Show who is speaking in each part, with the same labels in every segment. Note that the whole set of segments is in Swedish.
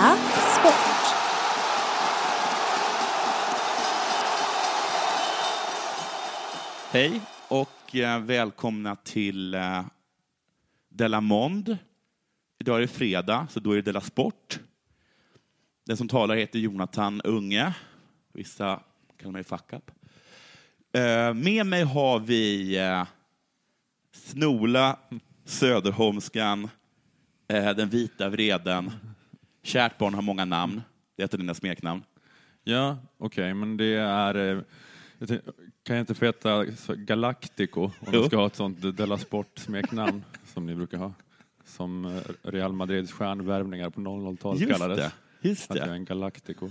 Speaker 1: Della Sport.
Speaker 2: Hej och eh, välkomna till eh, Della Mond. Idag är det fredag, så då är det Della Sport. Den som talar heter Jonathan Unge. Vissa kallar mig Fuck Up. Eh, med mig har vi Snola Söderholmskan, den vita vreden. Kärt barn har många namn. Det är ett av dina smeknamn.
Speaker 3: Ja, okej, men det är... eh, jag Kan jag inte få heta Galactico om
Speaker 2: Jo.
Speaker 3: du ska ha ett sånt Della Sport-smeknamn som ni brukar ha? Som eh, Real Madrids stjärnvärvningar på 00-talet
Speaker 2: Just
Speaker 3: kallades.
Speaker 2: det. Just
Speaker 3: Att jag är
Speaker 2: det.
Speaker 3: en Galactico.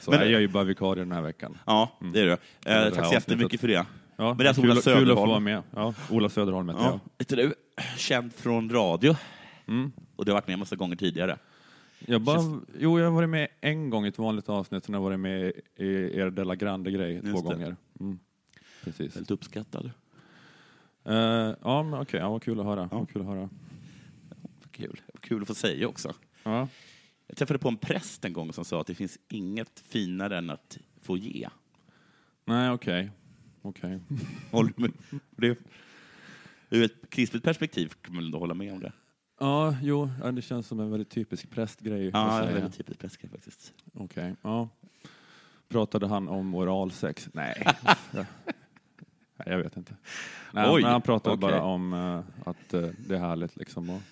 Speaker 3: Så
Speaker 2: Men-
Speaker 3: jag är ju bara vikarie den här veckan.
Speaker 2: Ja, det är du. Eh, tack så
Speaker 3: avsnittet.
Speaker 2: jättemycket för det.
Speaker 3: Ja,
Speaker 2: Men det är alltså
Speaker 3: kul,
Speaker 2: Ola
Speaker 3: kul att få
Speaker 2: Söderholm.
Speaker 3: vara med. Ja, Ola Söderholm heter
Speaker 2: Ja.
Speaker 3: jag.
Speaker 2: Vet du, känd från radio.
Speaker 3: Mm.
Speaker 2: Och du har varit med massa gånger tidigare.
Speaker 3: Jag bara, jo, jag har varit med en gång i ett vanligt avsnitt, sen har jag varit med i er Della Grande-grej två
Speaker 2: det.
Speaker 3: gånger. Mm. Precis.
Speaker 2: Väldigt uppskattad.
Speaker 3: Eh, ja, men okej, ja, vad kul att höra.
Speaker 2: Ja.
Speaker 3: Vad kul att höra.
Speaker 2: Kul. Kul att få säga också.
Speaker 3: Ja.
Speaker 2: Jag träffade på en präst en gång som sa att det finns inget finare än att få ge.
Speaker 3: Nej, okej.
Speaker 2: Med? Det, ur ett kristet perspektiv kan man ändå hålla med om det.
Speaker 3: Ja, jo, ja, det känns som en väldigt typisk prästgrej.
Speaker 2: Ja, det är
Speaker 3: säga.
Speaker 2: väldigt typiskt prästgrej faktiskt.
Speaker 3: Okej, ja. Pratade han om oralsex? Nej. Nej, jag vet inte. Nej,
Speaker 2: Oj,
Speaker 3: men han pratade
Speaker 2: okej.
Speaker 3: bara om eh, att eh, det är härligt liksom att,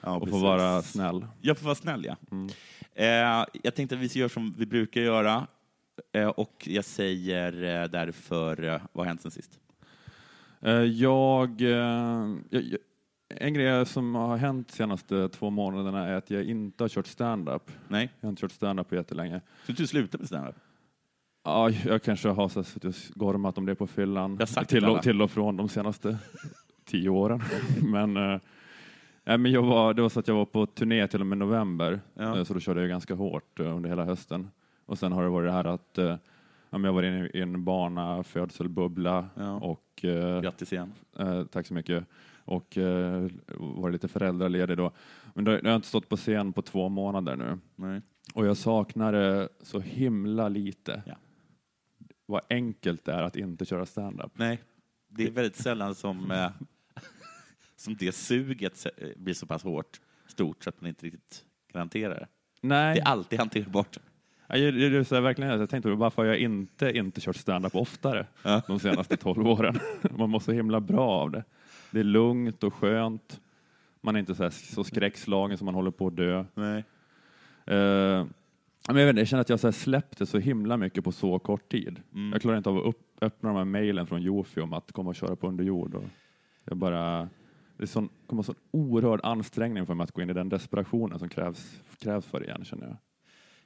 Speaker 2: Ja,
Speaker 3: få vara snäll.
Speaker 2: Jag får vara snäll, ja.
Speaker 3: Mm.
Speaker 2: Eh, jag tänkte att vi göra som vi brukar göra. Eh, och jag säger eh, därför, eh, vad har hänt sen sist?
Speaker 3: Jag, jag, en grej som har hänt de senaste två månaderna är att jag inte har kört stand-up.
Speaker 2: Nej,
Speaker 3: Jag har inte kört stand-up på jättelänge.
Speaker 2: så du slutar med standup?
Speaker 3: Ja, jag kanske har så suttit och gormat om det på fyllan
Speaker 2: Jag
Speaker 3: till, och, till och från de senaste tio åren. men, nej, men jag var, det var så att jag var på turné till och med november,
Speaker 2: Ja.
Speaker 3: eh, så då körde jag ganska hårt eh, under hela hösten. Och sen har det varit det här att men jag var inne i en barnafödselbubbla
Speaker 2: Ja.
Speaker 3: och eh,
Speaker 2: Grattis igen.
Speaker 3: Eh, tack så mycket. Och eh, var lite föräldraledig då. Men då, jag har inte stått på scen på två månader nu.
Speaker 2: Nej.
Speaker 3: Och jag saknar det så himla lite.
Speaker 2: Ja.
Speaker 3: Vad enkelt det är att inte köra stand-up.
Speaker 2: Nej, det är väldigt sällan som, eh, som det suget eh, blir så pass hårt, stort, så att man inte riktigt kan hantera det.
Speaker 3: Nej,
Speaker 2: Det är alltid hanterbart.
Speaker 3: jag, jag, jag, jag, verkligen, jag tänkte varför har jag inte, inte kört stand-up oftare
Speaker 2: Ja.
Speaker 3: de senaste tolv åren. Man mår så himla bra av det. Det är lugnt och skönt. Man är inte så, här, så skräckslagen som man håller på att dö.
Speaker 2: Nej.
Speaker 3: Eh, men jag, vet, jag känner att jag så släppte så himla mycket på så kort tid.
Speaker 2: Mm.
Speaker 3: Jag klarar inte av att upp, öppna de här mejlen från Jofi om att komma och köra på underjord. Och jag bara, det är sån, kommer sån oerhörd ansträngning för mig att gå in i den desperationen som krävs, krävs för det igen, känner jag.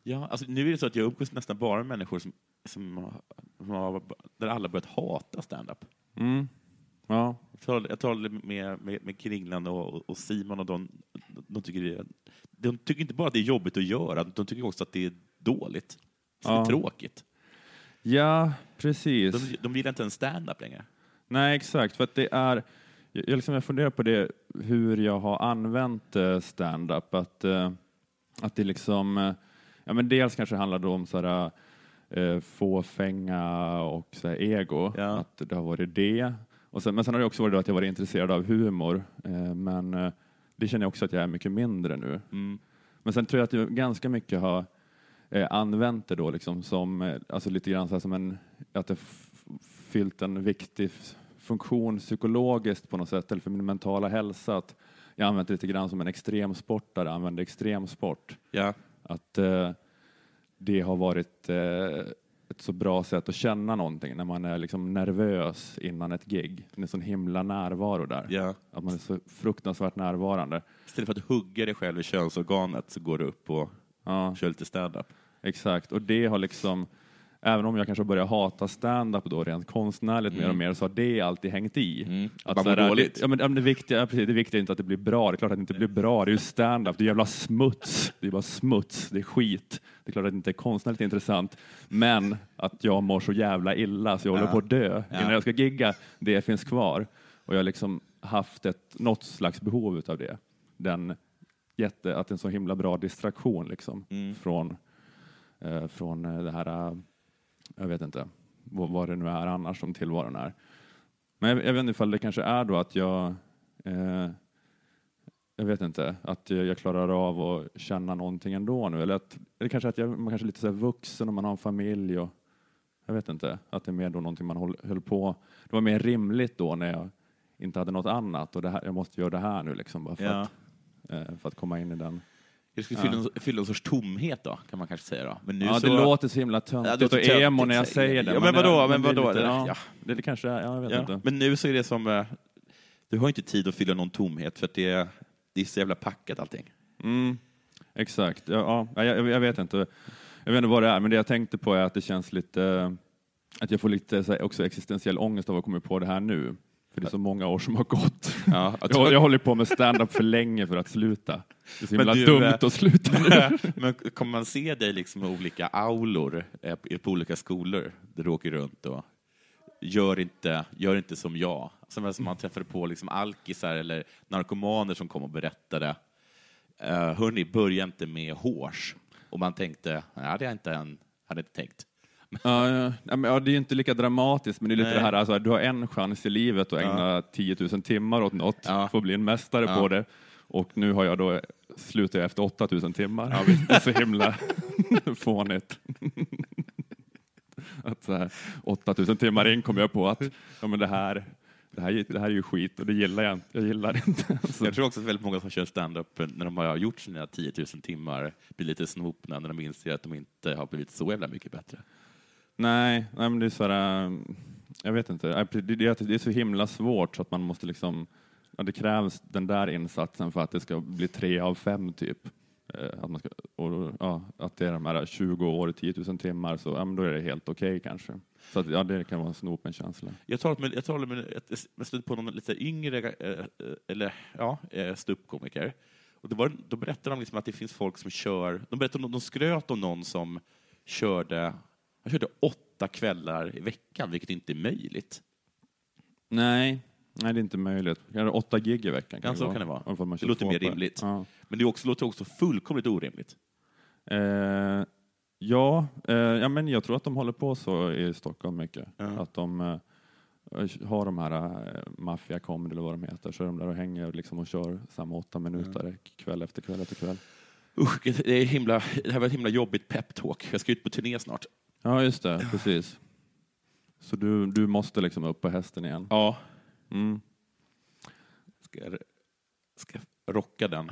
Speaker 2: Ja, alltså, nu är det så att jag umgås nästan bara med människor som, som, som har, där alla börjat hata stand-up.
Speaker 3: Mm. Ja.
Speaker 2: Jag talade, med, med, med Kringland och, och Simon och de, de, tycker det, de tycker inte bara att det är jobbigt att göra, de tycker också att det är dåligt. Så det
Speaker 3: Ja.
Speaker 2: är tråkigt.
Speaker 3: ja, precis.
Speaker 2: De, de gillar inte en stand-up längre.
Speaker 3: Nej, exakt. För att det är, jag, liksom, jag funderar på det, hur jag har använt eh, stand-up. Att, eh, att det liksom, eh, ja, men dels kanske handlar det om eh, fåfänga och sådär, ego,
Speaker 2: Ja.
Speaker 3: att det har varit det. Och sen, men sen har det också varit att jag varit intresserad av humor, eh, men eh, det känner jag också att jag är mycket mindre nu.
Speaker 2: Mm.
Speaker 3: Men sen tror jag att jag ganska mycket har eh, använt det då liksom som, eh, alltså lite grann så som en, att det fyllt en viktig funktion psykologiskt på något sätt, eller för min mentala hälsa. Att jag använt det lite grann som en extremsportare använder extremsport.
Speaker 2: Ja.
Speaker 3: Att eh, det har varit eh, ett så bra sätt att känna någonting när man är liksom nervös innan ett gig. Det är en sån himla närvaro där.
Speaker 2: Ja.
Speaker 3: Att man är så fruktansvärt närvarande.
Speaker 2: Istället för att hugga dig själv i könsorganet så går du upp och
Speaker 3: Ja.
Speaker 2: kör lite stand-up.
Speaker 3: Exakt, och det har liksom, även om jag kanske börjar hata stand-up då rent konstnärligt mer och mer, så har det alltid hängt i.
Speaker 2: Mm.
Speaker 3: Att sådär,
Speaker 2: dåligt.
Speaker 3: Det, ja, men, det, viktiga, precis, det viktiga är inte att det blir bra, det är klart att det inte blir bra, det är ju stand-up, det är jävla smuts, det är bara smuts, det är skit. Det är klart att det inte är konstnärligt intressant, men att jag mår så jävla illa så jag håller
Speaker 2: Ja.
Speaker 3: på att dö
Speaker 2: Ja.
Speaker 3: innan jag ska gigga, det finns kvar. Och jag har liksom haft ett, något slags behov av det. Den jätte, att det en så himla bra distraktion liksom,
Speaker 2: Mm.
Speaker 3: från, eh, från eh, det här, jag vet inte vad, vad det nu är annars som tillvaron är. Men jag, jag vet inte ifall det kanske är då att jag, eh, jag vet inte, att jag, klarar av att känna någonting ändå nu. Eller att, eller kanske att jag, man kanske är lite så vuxen och man har en familj och jag vet inte, att det är mer då någonting man håll, höll på, det var mer rimligt då när jag inte hade något annat och det här, jag måste göra det här nu liksom bara för,
Speaker 2: Ja.
Speaker 3: att, eh, för att komma in i den.
Speaker 2: Det skulle
Speaker 3: Ja.
Speaker 2: fylla, en, fylla en sorts tomhet då, kan man kanske säga. Då. Men nu
Speaker 3: ja,
Speaker 2: så...
Speaker 3: det låter så himla
Speaker 2: Ja,
Speaker 3: töntigt
Speaker 2: låter
Speaker 3: och emo när jag
Speaker 2: säger det. Ja, men vadå, men vadå,
Speaker 3: lite- ja,
Speaker 2: ja.
Speaker 3: det, det kanske ja, jag vet
Speaker 2: Ja.
Speaker 3: inte.
Speaker 2: Men nu så är det som, eh, du har inte tid att fylla någon tomhet för att det det är så jävla packat allting.
Speaker 3: Mm, exakt, ja, ja, jag, jag vet inte. Jag vet inte vad det är, men det jag tänkte på är att det känns lite, att jag får lite så här, också existentiell ångest av att komma på det här nu. För det är så många år som har gått.
Speaker 2: Ja, att-
Speaker 3: Jag, jag håller på med stand-up för länge för att sluta. Det är så himla
Speaker 2: du,
Speaker 3: dumt
Speaker 2: eh,
Speaker 3: att sluta nu.
Speaker 2: Men kommer man se dig liksom i olika aulor eh, på- olika skolor där du åker runt och gör inte, gör inte som jag. Som man träffade på liksom alkisar eller narkomaner som kom och berättade. Uh, hörni, börja inte med hårs. Och man tänkte, nej, det hade jag inte, en, hade inte tänkt.
Speaker 3: Ja, ja. Ja, ja, det är ju inte lika dramatiskt, men det är lite
Speaker 2: Nej.
Speaker 3: det här, alltså, du har en chans i livet att ägna 10 000 timmar åt något,
Speaker 2: Ja.
Speaker 3: få bli en mästare
Speaker 2: Ja.
Speaker 3: på det. Och nu har jag då slutat efter 8 000 timmar. det är så himla fånigt. att så här, 8 000 timmar in kom jag på att ja, men det, här, det, här, det här är ju skit och det gillar jag inte. Jag gillar det inte. Så,
Speaker 2: Jag tror också att väldigt många som kör stand-up när de har gjort sina 10 000 timmar blir lite snopna när de inser att de inte har blivit så jävla mycket bättre.
Speaker 3: Nej, nej men det är så här, ehm, jag vet inte. Det, är så himla svårt så att man måste liksom, ja, det krävs den där insatsen för att det ska bli tre av fem typ. Eh, att, man ska, och, ja, att det är de här 20 år, 10 000 timmar, så ja, men då är det helt okej okay, kanske. Så att, ja, det kan vara en snopen känsla.
Speaker 2: Jag talade med, jag talade med, ett- jag stötte på någon lite yngre eh, eh eller, ja, eh, ståuppkomiker. Och det var, då berättade de liksom att det finns folk som kör, de, berättade, de skröt om någon som körde, han körde åtta kvällar i veckan, vilket inte är möjligt.
Speaker 3: Nej, nej det är inte möjligt. Kanske åtta gig i veckan.
Speaker 2: Ja, så
Speaker 3: vara.
Speaker 2: kan det vara. Det låter mer rimligt.
Speaker 3: Ja.
Speaker 2: Men det också, låter också fullkomligt orimligt.
Speaker 3: Eh, ja, eh, ja, men jag tror att de håller på så i Stockholm mycket.
Speaker 2: Ja.
Speaker 3: Att de eh, har de här eh, Mafia Comedy eller vad de heter, så är de där och hänger liksom och kör samma åtta minuter kväll efter kväll efter kväll.
Speaker 2: Usch, det, är himla, det här var ett himla jobbigt peptalk. Jag ska ut på turné snart.
Speaker 3: Ja, just det, precis. Så du, du måste liksom upp på hästen igen?
Speaker 2: Ja.
Speaker 3: Mm.
Speaker 2: Ska, jag- ska jag rocka den.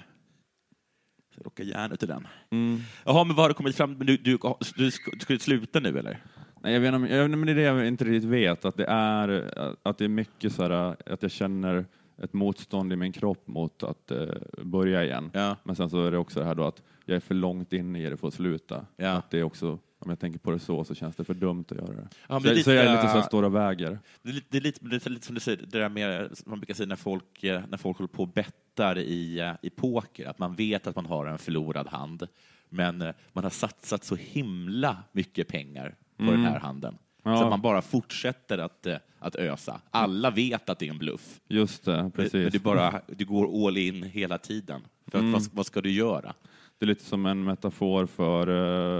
Speaker 2: Ska rocka järnet i den.
Speaker 3: Mm.
Speaker 2: Jaha, men vad har du kommit fram du, du, du, ska, du ska sluta nu eller?
Speaker 3: Nej, jag vet, inte jag men det är det jag inte riktigt vet, att det är, att det är mycket så här, att jag känner ett motstånd i min kropp mot att eh, börja igen.
Speaker 2: Ja.
Speaker 3: Men sen så är det också det här då att jag är för långt inne i det för att sluta.
Speaker 2: Ja.
Speaker 3: Att det är också, om jag tänker på det så, så känns det för dumt att göra det.
Speaker 2: Ja, men
Speaker 3: så, jag- så jag är
Speaker 2: lite-
Speaker 3: lite så står och väger.
Speaker 2: Det är lite, det är lite, det är lite som du säger, det där med, man brukar säga när folk, eh, när folk håller på och bettar i, eh, i poker, att man vet att man har en förlorad hand, men eh, man har satsat så himla mycket pengar på den här handen. Så att man bara fortsätter att, att ösa. Alla vet att det är en bluff.
Speaker 3: Just det,
Speaker 2: Men
Speaker 3: precis.
Speaker 2: du, bara, du går all in hela tiden. För
Speaker 3: Mm.
Speaker 2: vad, vad ska du göra?
Speaker 3: Det är lite som en metafor för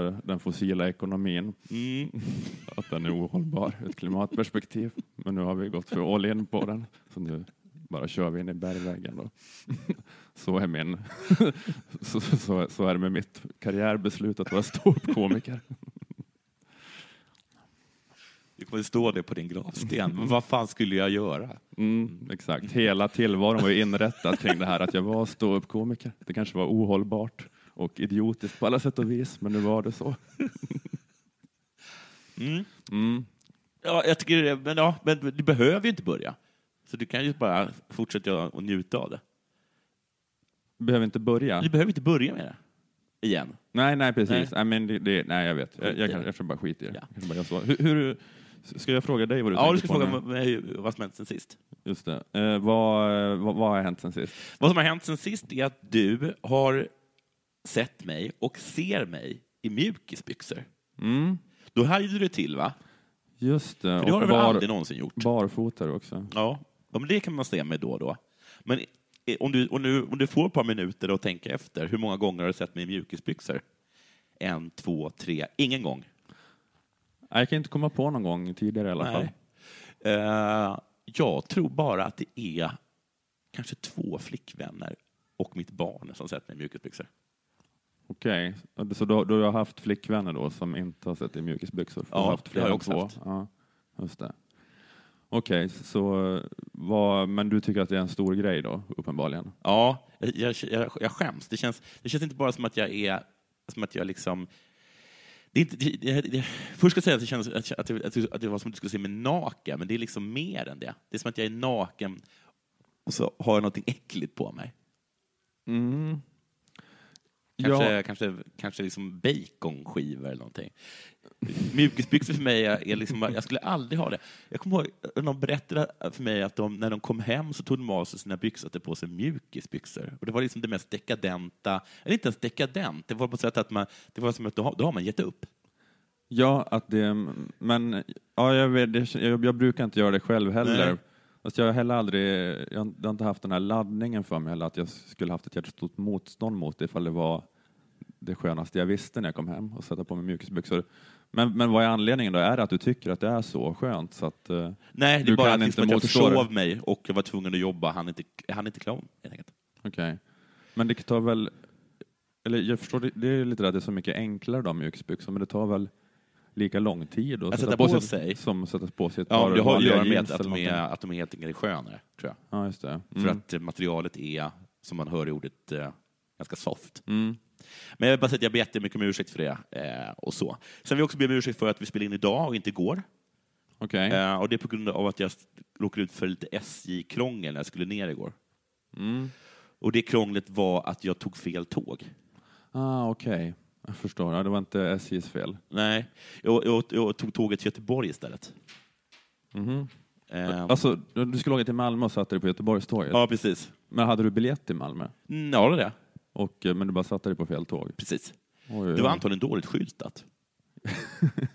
Speaker 3: eh, den fossila ekonomin.
Speaker 2: Mm.
Speaker 3: Att den är ohållbar ur ett klimatperspektiv. Men nu har vi gått för all in på den. Så nu bara kör vi in i bergväggen. Då. Så är min... så, så, så är det med mitt karriärbeslut att vara ståuppkomiker.
Speaker 2: Det kommer stå det på din gravsten. Men vad fan skulle jag göra?
Speaker 3: Mm, exakt. Hela tillvaron var ju inrättad kring det här att jag var ståuppkomiker. Det kanske var ohållbart och idiotiskt på alla sätt och vis, men nu var det så.
Speaker 2: Mm.
Speaker 3: Mm.
Speaker 2: Ja, jag tycker det, men, ja, men du behöver ju inte börja. Så du kan ju bara fortsätta att njuta av det.
Speaker 3: Behöver inte börja.
Speaker 2: Du behöver inte börja med det. Igen.
Speaker 3: Nej, nej precis.
Speaker 2: Nej.
Speaker 3: Nej. men det, det, nej jag vet. Jag,
Speaker 2: i
Speaker 3: jag, kan, jag tror bara skit i det.
Speaker 2: Ja.
Speaker 3: Jag bara så. Hur, hur, ska jag fråga dig vad du
Speaker 2: Ja, du
Speaker 3: tänker
Speaker 2: ska
Speaker 3: på
Speaker 2: fråga
Speaker 3: nu?
Speaker 2: mig vad som hänt sen sist.
Speaker 3: Just det. Eh, vad, vad, vad har hänt sen sist?
Speaker 2: Vad som har hänt sen sist är att du har sett mig och ser mig i mjukisbyxor.
Speaker 3: Mm.
Speaker 2: Då hajade du till, va?
Speaker 3: Just det.
Speaker 2: För det har du väl aldrig någonsin gjort?
Speaker 3: Barfota också.
Speaker 2: Ja, ja men det kan man se mig då och då. Men eh, om du, om, du, om du får ett par minuter att tänka efter, hur många gånger har du sett mig i mjukisbyxor? En, två, tre, ingen gång.
Speaker 3: Jag kan inte komma på någon gång tidigare i alla fall.
Speaker 2: Nej. Eh, jag tror bara att det är kanske två flickvänner och mitt barn som sett mig i mjukisbyxor.
Speaker 3: Okej, så då, då har jag haft flickvänner då som inte har sett i mjukisbyxor?
Speaker 2: Ja,
Speaker 3: jag har haft
Speaker 2: det
Speaker 3: fler
Speaker 2: har jag också haft.
Speaker 3: Ja, just det. Okej, så vad, men du tycker att det är en stor grej då, uppenbarligen?
Speaker 2: Ja, jag, jag, jag, skäms. Det känns, det känns inte bara som att jag är, som att jag liksom det är inte, det, det, först ska jag säga att det, känns, att, det, att det- att det var som att du skulle se mig naken, men det är liksom mer än det. Det är som att jag är naken och så har jag något äckligt på mig.
Speaker 3: Mm.
Speaker 2: Kanske,
Speaker 3: Ja.
Speaker 2: kanske, kanske liksom baconskivor eller någonting. Mjukisbyxor för mig är liksom, jag skulle aldrig ha det. Jag kommer ihåg någon berättade för mig att de, när de kom hem så tog de av sig sina byxor och på sig mjukisbyxor. Och det var liksom det mest dekadenta, eller inte ens dekadent, det var på sätt att man, det var som att då har, då har man gett upp.
Speaker 3: Ja, att det, men ja, jag, vet, jag, jag brukar inte göra det själv heller.
Speaker 2: Nej.
Speaker 3: Fast jag har heller aldrig, jag, jag har inte haft den här laddningen för mig heller, att jag skulle haft ett jättestort motstånd mot det ifall det var det skönaste jag visste när jag kom hem och sätta på mig mjukisbyxor. Men, men vad är anledningen då? Är det att du tycker att det är så skönt? Så att, eh,
Speaker 2: Nej, det är bara att,
Speaker 3: inte
Speaker 2: liksom att jag försov mig och jag var tvungen att jobba, han inte, han inte klar helt enkelt.
Speaker 3: Okej. Men det tar väl, eller jag förstår, det, det är lite att det är så mycket enklare då mjukisbyxor, men det tar väl lika lång tid att,
Speaker 2: Att sätta på sig?
Speaker 3: som att sätta på sig ett
Speaker 2: Ja,
Speaker 3: par
Speaker 2: det har att göra med att, de är, att de är helt enkelt skönare, tror jag.
Speaker 3: Ja, just det.
Speaker 2: För
Speaker 3: Mm.
Speaker 2: att eh, materialet är, som man hör i ordet, eh, ganska soft.
Speaker 3: Mm.
Speaker 2: Men jag vill bara säga att jag ber jättemycket om ursäkt för det. Eh, och så. Sen vill jag också be om ursäkt för att vi spelar in idag och inte igår.
Speaker 3: Okej.
Speaker 2: Eh, och det är på grund av att jag råkade ut för lite SJ-krångel när jag skulle ner igår.
Speaker 3: Mm.
Speaker 2: Och det krånglet var att jag tog fel tåg.
Speaker 3: Ah, Okej, jag förstår. Ja, det var inte SJs fel.
Speaker 2: Nej, jag, jag, jag tog tåget till Göteborg istället.
Speaker 3: Mhm.
Speaker 2: Eh,
Speaker 3: Alltså, du skulle åka till Malmö och satte dig på Göteborgståget.
Speaker 2: ja, precis.
Speaker 3: Men hade du biljett till Malmö?
Speaker 2: Mm, Ja, det är det.
Speaker 3: Och, eh, men du bara satte dig på fel tåg?
Speaker 2: Precis.
Speaker 3: Oj, oj,
Speaker 2: Det var antagligen dåligt skyltat.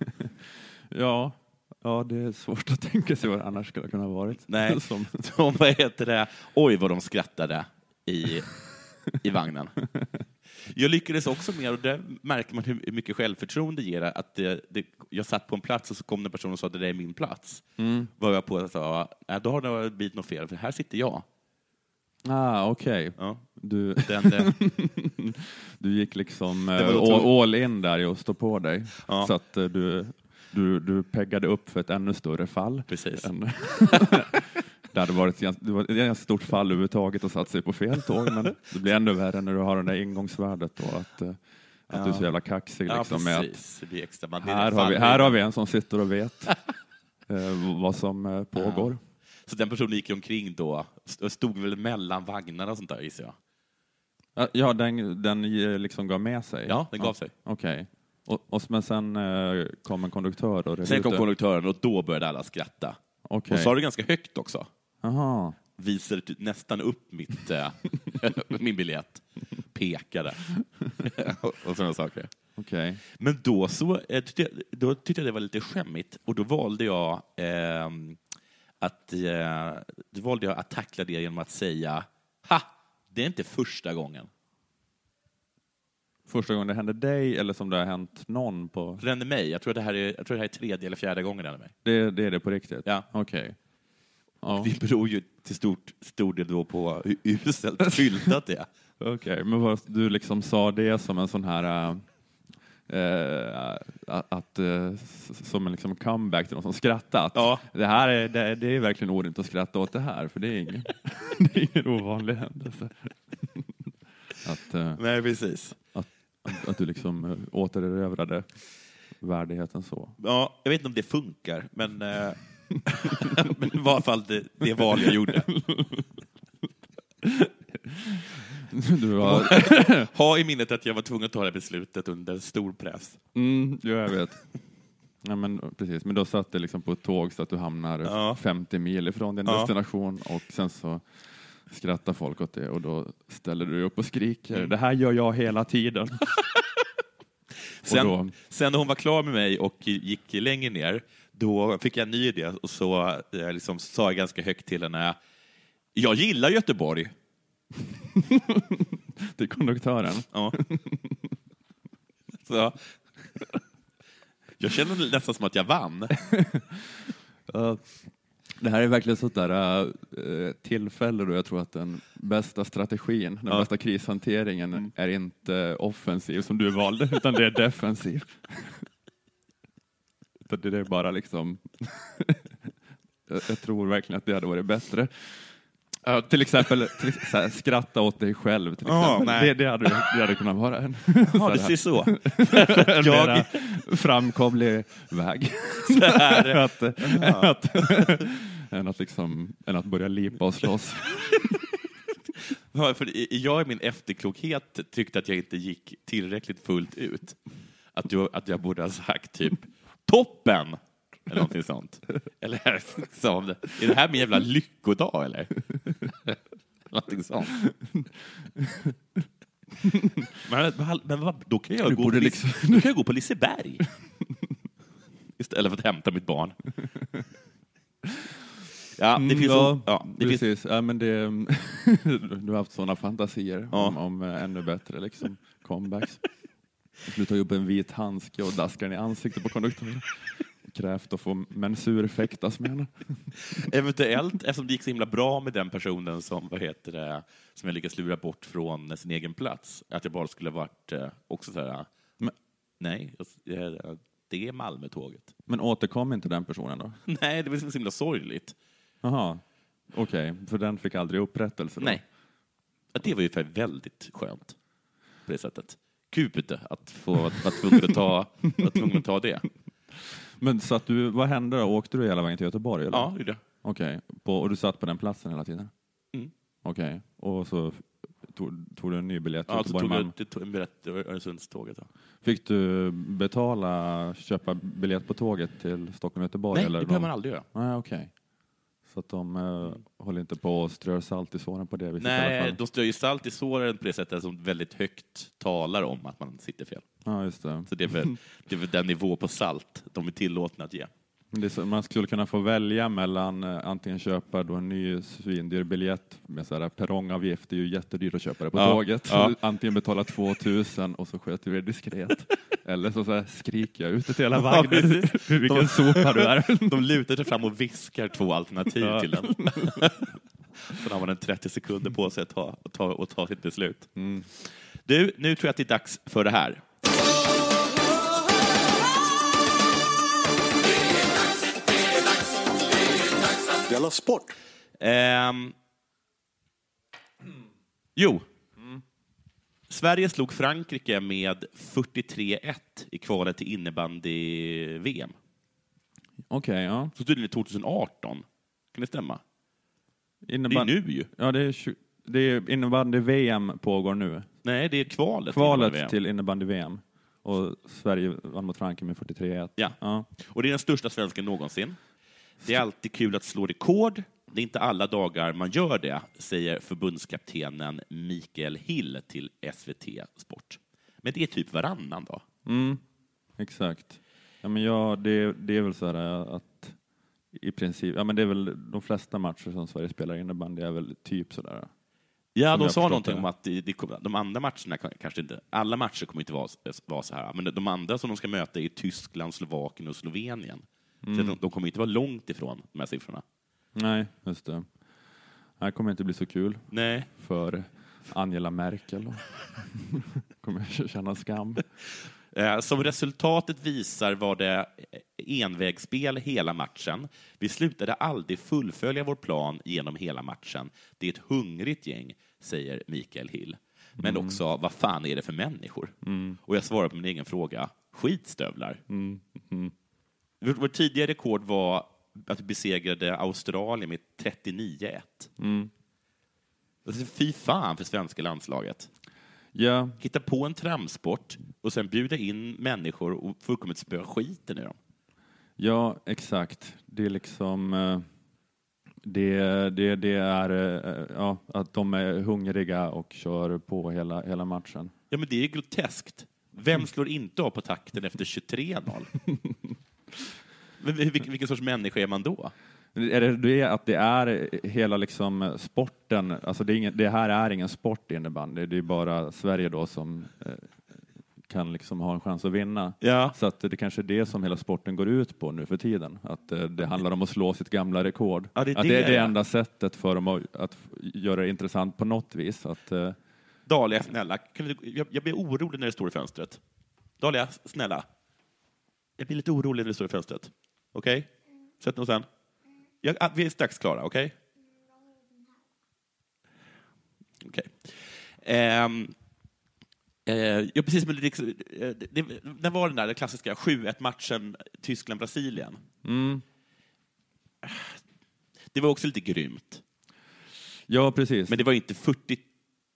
Speaker 3: Ja, ja, det är svårt att tänka sig vad det annars skulle kunna ha varit.
Speaker 2: Nej.
Speaker 3: Som,
Speaker 2: De, vad heter det? Oj, vad de skrattade i, i vagnen. Jag lyckades också med, och där märker man hur mycket självförtroende ger, att det, det, jag satt på en plats och så kom en person och sa att det där är min plats.
Speaker 3: mm.
Speaker 2: Var jag på och sa, "Nej, då har det blivit något fel, för här sitter jag.
Speaker 3: Ah, okej.
Speaker 2: Ja.
Speaker 3: Du,
Speaker 2: Den, den,
Speaker 3: du gick liksom eh, all, all in där att stå på dig.
Speaker 2: Ja.
Speaker 3: Så att eh, du, du, du peggade upp för ett ännu större fall.
Speaker 2: precis.
Speaker 3: Än, det hade varit ett ganska- det var ett ganska stort fall överhuvudtaget att satt sig på fel tåg, men det blir ännu värre när du har det där ingångsvärdet och att, eh, att du är så jävla kaxig.
Speaker 2: Ja,
Speaker 3: Liksom, med att
Speaker 2: extra.
Speaker 3: Här, har vi, här har vi en som sitter och vet eh, vad som eh, pågår.
Speaker 2: Så den personen gick omkring då, st- stod väl mellan vagnarna och sånt där gissar jag.
Speaker 3: Ja, den, den eh, liksom gav med sig?
Speaker 2: Ja, den gav sig.
Speaker 3: Okej. Och, och, men sen eh, kom en konduktör och
Speaker 2: Sen kom konduktören och då började alla skratta.
Speaker 3: Okej.
Speaker 2: Och sa det ganska högt också.
Speaker 3: Aha.
Speaker 2: Visade ty- nästan upp mitt, eh, min biljett. Pekade. och sådana saker.
Speaker 3: Okej.
Speaker 2: Men då, så, eh, då tyckte jag det var lite skämmigt och då valde jag ehm, att, eh, då valde jag att tackla det genom att säga ha, det är inte första gången.
Speaker 3: Första gången det hände dig eller som det har hänt någon på...
Speaker 2: Det hände mig. Jag tror, det här är, jag tror det här är tredje eller fjärde gången det hände mig.
Speaker 3: Det, det är det på riktigt?
Speaker 2: Ja.
Speaker 3: Okej. Ja.
Speaker 2: Det beror ju till stort, stor del då på hur uselt skyltat det är.
Speaker 3: Okej, men vad, du liksom sa det som en sån här... äh, äh, att, äh, som en liksom comeback till någon som skrattat.
Speaker 2: Ja.
Speaker 3: Det här är, det, det är verkligen orimligt att skratta åt det här, för det är ingen, det är ingen ovanlig händelse. Att,
Speaker 2: Nej, precis.
Speaker 3: att, att du liksom återerövrade värdigheten så.
Speaker 2: Ja, jag vet inte om det funkar, men, men det var i alla fall det, det val jag gjorde.
Speaker 3: Du var,
Speaker 2: Ha i minnet att jag var tvungen att ta det här beslutet under stor press.
Speaker 3: mm, ja, jag vet. Ja, men, precis. men då satt det liksom på ett tåg så att du hamnar
Speaker 2: Ja.
Speaker 3: 50 mil ifrån din
Speaker 2: Ja.
Speaker 3: destination och sen så skrattar folk åt det och då ställer du dig upp och skriker.
Speaker 2: Mm.
Speaker 3: Det här gör jag hela tiden.
Speaker 2: Sen,
Speaker 3: då-
Speaker 2: sen när hon var klar med mig och gick längre ner, då fick jag en ny idé och så eh, liksom, sa jag ganska högt till henne, jag gillar Göteborg.
Speaker 3: Till konduktören.
Speaker 2: Ja. så, jag känner nästan som att jag vann.
Speaker 3: Det här är verkligen sånt där äh, tillfälle då jag tror att den bästa strategin, den
Speaker 2: Ja.
Speaker 3: bästa krishanteringen är inte offensiv som du valde, utan det är defensiv. Utan det är bara liksom... jag, jag tror verkligen att det hade varit bättre. Ja, till exempel till, så här, skratta åt dig själv. Till
Speaker 2: Ja,
Speaker 3: exempel. det, det, hade, det hade kunnat vara en,
Speaker 2: Ja, det ser så.
Speaker 3: en
Speaker 2: Jag-
Speaker 3: framkomlig väg.
Speaker 2: Så här,
Speaker 3: att, att, än, att liksom, än att börja lipa och slåss.
Speaker 2: För jag i min efterklokhet tyckte att jag inte gick tillräckligt fullt ut. Att jag, att jag borde ha sagt typ toppen! Eller någonting sånt. Eller liksom, är det här min jävla lyckodag eller? någonting sånt. Men, men, då kan jag,
Speaker 3: Du
Speaker 2: gå, på,
Speaker 3: liksom-
Speaker 2: då kan jag gå på Liseberg. Istället för att hämta mitt barn. Ja, det finns,
Speaker 3: ja,
Speaker 2: ja, det finns
Speaker 3: precis. Ja, men det, du har haft sådana fantasier
Speaker 2: Ja.
Speaker 3: om, om eh, ännu bättre liksom, comebacks. Du tar upp en vit handske och daskar den i ansiktet på konduktören. Krävt att få mensurfäktas med henne.
Speaker 2: Eventuellt, eftersom det gick så himla bra med den personen som, vad heter det, som jag lyckades lura bort från sin egen plats, att jag bara skulle varit eh, också så här,
Speaker 3: Men-
Speaker 2: nej, jag- det är Malmötåget.
Speaker 3: Men återkom inte den personen då?
Speaker 2: Nej, det var så himla sorgligt.
Speaker 3: Jaha, okej, för den fick aldrig upprättelse? Då.
Speaker 2: Nej. Det var ju för väldigt skönt på det sättet. Gud, att få vara tvungen att ta, vara tvungen att ta det.
Speaker 3: Men så att du, vad hände då? Åkte du hela vägen till Göteborg? Eller?
Speaker 2: Ja, det gjorde jag.
Speaker 3: Okej, på- och du satt på den platsen hela tiden?
Speaker 2: Mm.
Speaker 3: Okej, och så tog, tog du en ny biljett till
Speaker 2: Ja, så
Speaker 3: Göteborg?
Speaker 2: tog
Speaker 3: Malmö?
Speaker 2: jag, det tog en biljett till Öresundståget. Ja.
Speaker 3: Fick du betala, köpa biljett på tåget till Stockholm-Göteborg?
Speaker 2: Nej,
Speaker 3: eller
Speaker 2: det behöver man aldrig göra.
Speaker 3: Nej, okej. Så att de eh, håller inte på och strör salt i såren på det viset i alla
Speaker 2: Nej,
Speaker 3: fall?
Speaker 2: de strör ju salt i såren på det sättet som väldigt högt talar om att man sitter fel.
Speaker 3: Ja, just det.
Speaker 2: Så det är väl, det är väl den nivå på salt de är tillåtna att ge.
Speaker 3: Så, man skulle kunna få välja mellan eh, antingen köpa då en ny svindyr biljett med så här perrongavgift, det är ju jättedyrt att köpa det på
Speaker 2: Ja,
Speaker 3: tåget.
Speaker 2: ja.
Speaker 3: Antingen betala 2000 och så sköter vi det diskret. Eller så, så här, skriker jag ut det till hela
Speaker 2: Ja,
Speaker 3: vagnen
Speaker 2: precis.
Speaker 3: vilken
Speaker 2: De-
Speaker 3: sopa du är.
Speaker 2: De lutar sig fram och viskar två alternativ
Speaker 3: Ja.
Speaker 2: till den. Sen har man en 30 sekunder på sig att ta, att ta, att ta sitt beslut.
Speaker 3: Mm.
Speaker 2: Du, nu tror jag att det är dags för det här.
Speaker 4: Della Sport!
Speaker 2: Ehm. Jo. Sverige slog Frankrike med 43-1 i kvalet till innebandy-VM.
Speaker 3: Okej, ja.
Speaker 2: Så tydligen 2018. Kan det stämma? Det är
Speaker 3: Innebandy,
Speaker 2: nu ju.
Speaker 3: ja, det är, tju- det är innebandy-VM pågår nu.
Speaker 2: Nej, det är kvalet.
Speaker 3: Kvalet
Speaker 2: innebandy-VM.
Speaker 3: till innebandy-VM. Och Sverige vann mot Frankrike med 43-1.
Speaker 2: Ja.
Speaker 3: ja.
Speaker 2: Och det är den största svensken någonsin. Det är alltid kul att slå rekord. Det är inte alla dagar man gör det, säger förbundskaptenen Mikael Hill till SVT Sport. Men det är typ varannan dag.
Speaker 3: Mm, exakt. Ja, men ja, det, det är väl så här att i princip, ja men det är väl de flesta matcher som Sverige spelar innebandy är väl typ sådär.
Speaker 2: Ja,
Speaker 3: Som
Speaker 2: de sa någonting
Speaker 3: det.
Speaker 2: om att kommer- de andra matcherna kan- kanske inte, alla matcher kommer inte vara, vara så här, men de andra som de ska möta är Tyskland, Slovakien och Slovenien.
Speaker 3: Mm.
Speaker 2: de, de kommer inte vara långt ifrån de här siffrorna.
Speaker 3: Nej, just det. Det här kommer inte bli så kul
Speaker 2: Nej.
Speaker 3: för Angela Merkel. kommer känna skam.
Speaker 2: Eh, Som resultatet visar var det envägsspel hela matchen. Vi slutade aldrig fullfölja vår plan genom hela matchen. Det är ett hungrigt gäng, säger Mikael Hill. Men
Speaker 3: Mm.
Speaker 2: också, vad fan är det för människor? Och jag svarar på min egen fråga, skitstövlar.
Speaker 3: Mm.
Speaker 2: Vårt tidigare rekord var att vi besegrade Australien med 39-1.
Speaker 3: Mm.
Speaker 2: Alltså, fy fan för svenska landslaget.
Speaker 3: Ja,
Speaker 2: Hitta på en tramsport och sen bjuda in människor och fullkomligt spöa skiten ur dem.
Speaker 3: ja, exakt. Det är liksom... eh, Det, det, det är eh, ja, att de är hungriga och kör på hela, hela matchen.
Speaker 2: Ja, men det är groteskt. Vem slår inte av på takten efter 23-0? Men vilken, vilken sorts människa är man då?
Speaker 3: Är det, det är att det är hela liksom sporten, alltså det, ingen, det här är ingen sport innebandy, det är bara Sverige då som eh, kan liksom ha en chans att vinna.
Speaker 2: Ja.
Speaker 3: Så att det kanske är det som hela sporten går ut på nu för tiden, att eh, det handlar om att slå sitt gamla rekord.
Speaker 2: Ja, det är
Speaker 3: att
Speaker 2: det,
Speaker 3: det är det enda sättet för dem att, att göra det intressant på något vis. Att, eh,
Speaker 2: Dahlia, snälla, kan du, jag, jag blir orolig när det står i fönstret. Dahlia, snälla. Jag blir lite orolig när det står i fönstret. Okej? Sätt dig sen. Jag, ah, vi är strax klara, okej? Okej. Ehm, eh, ja, precis, men det, eh, det, det, när var den där klassiska 7-1-matchen Tyskland-Brasilien?
Speaker 3: mm,
Speaker 2: Det var också lite grymt.
Speaker 3: ja, precis.
Speaker 2: Men det var inte, 40, det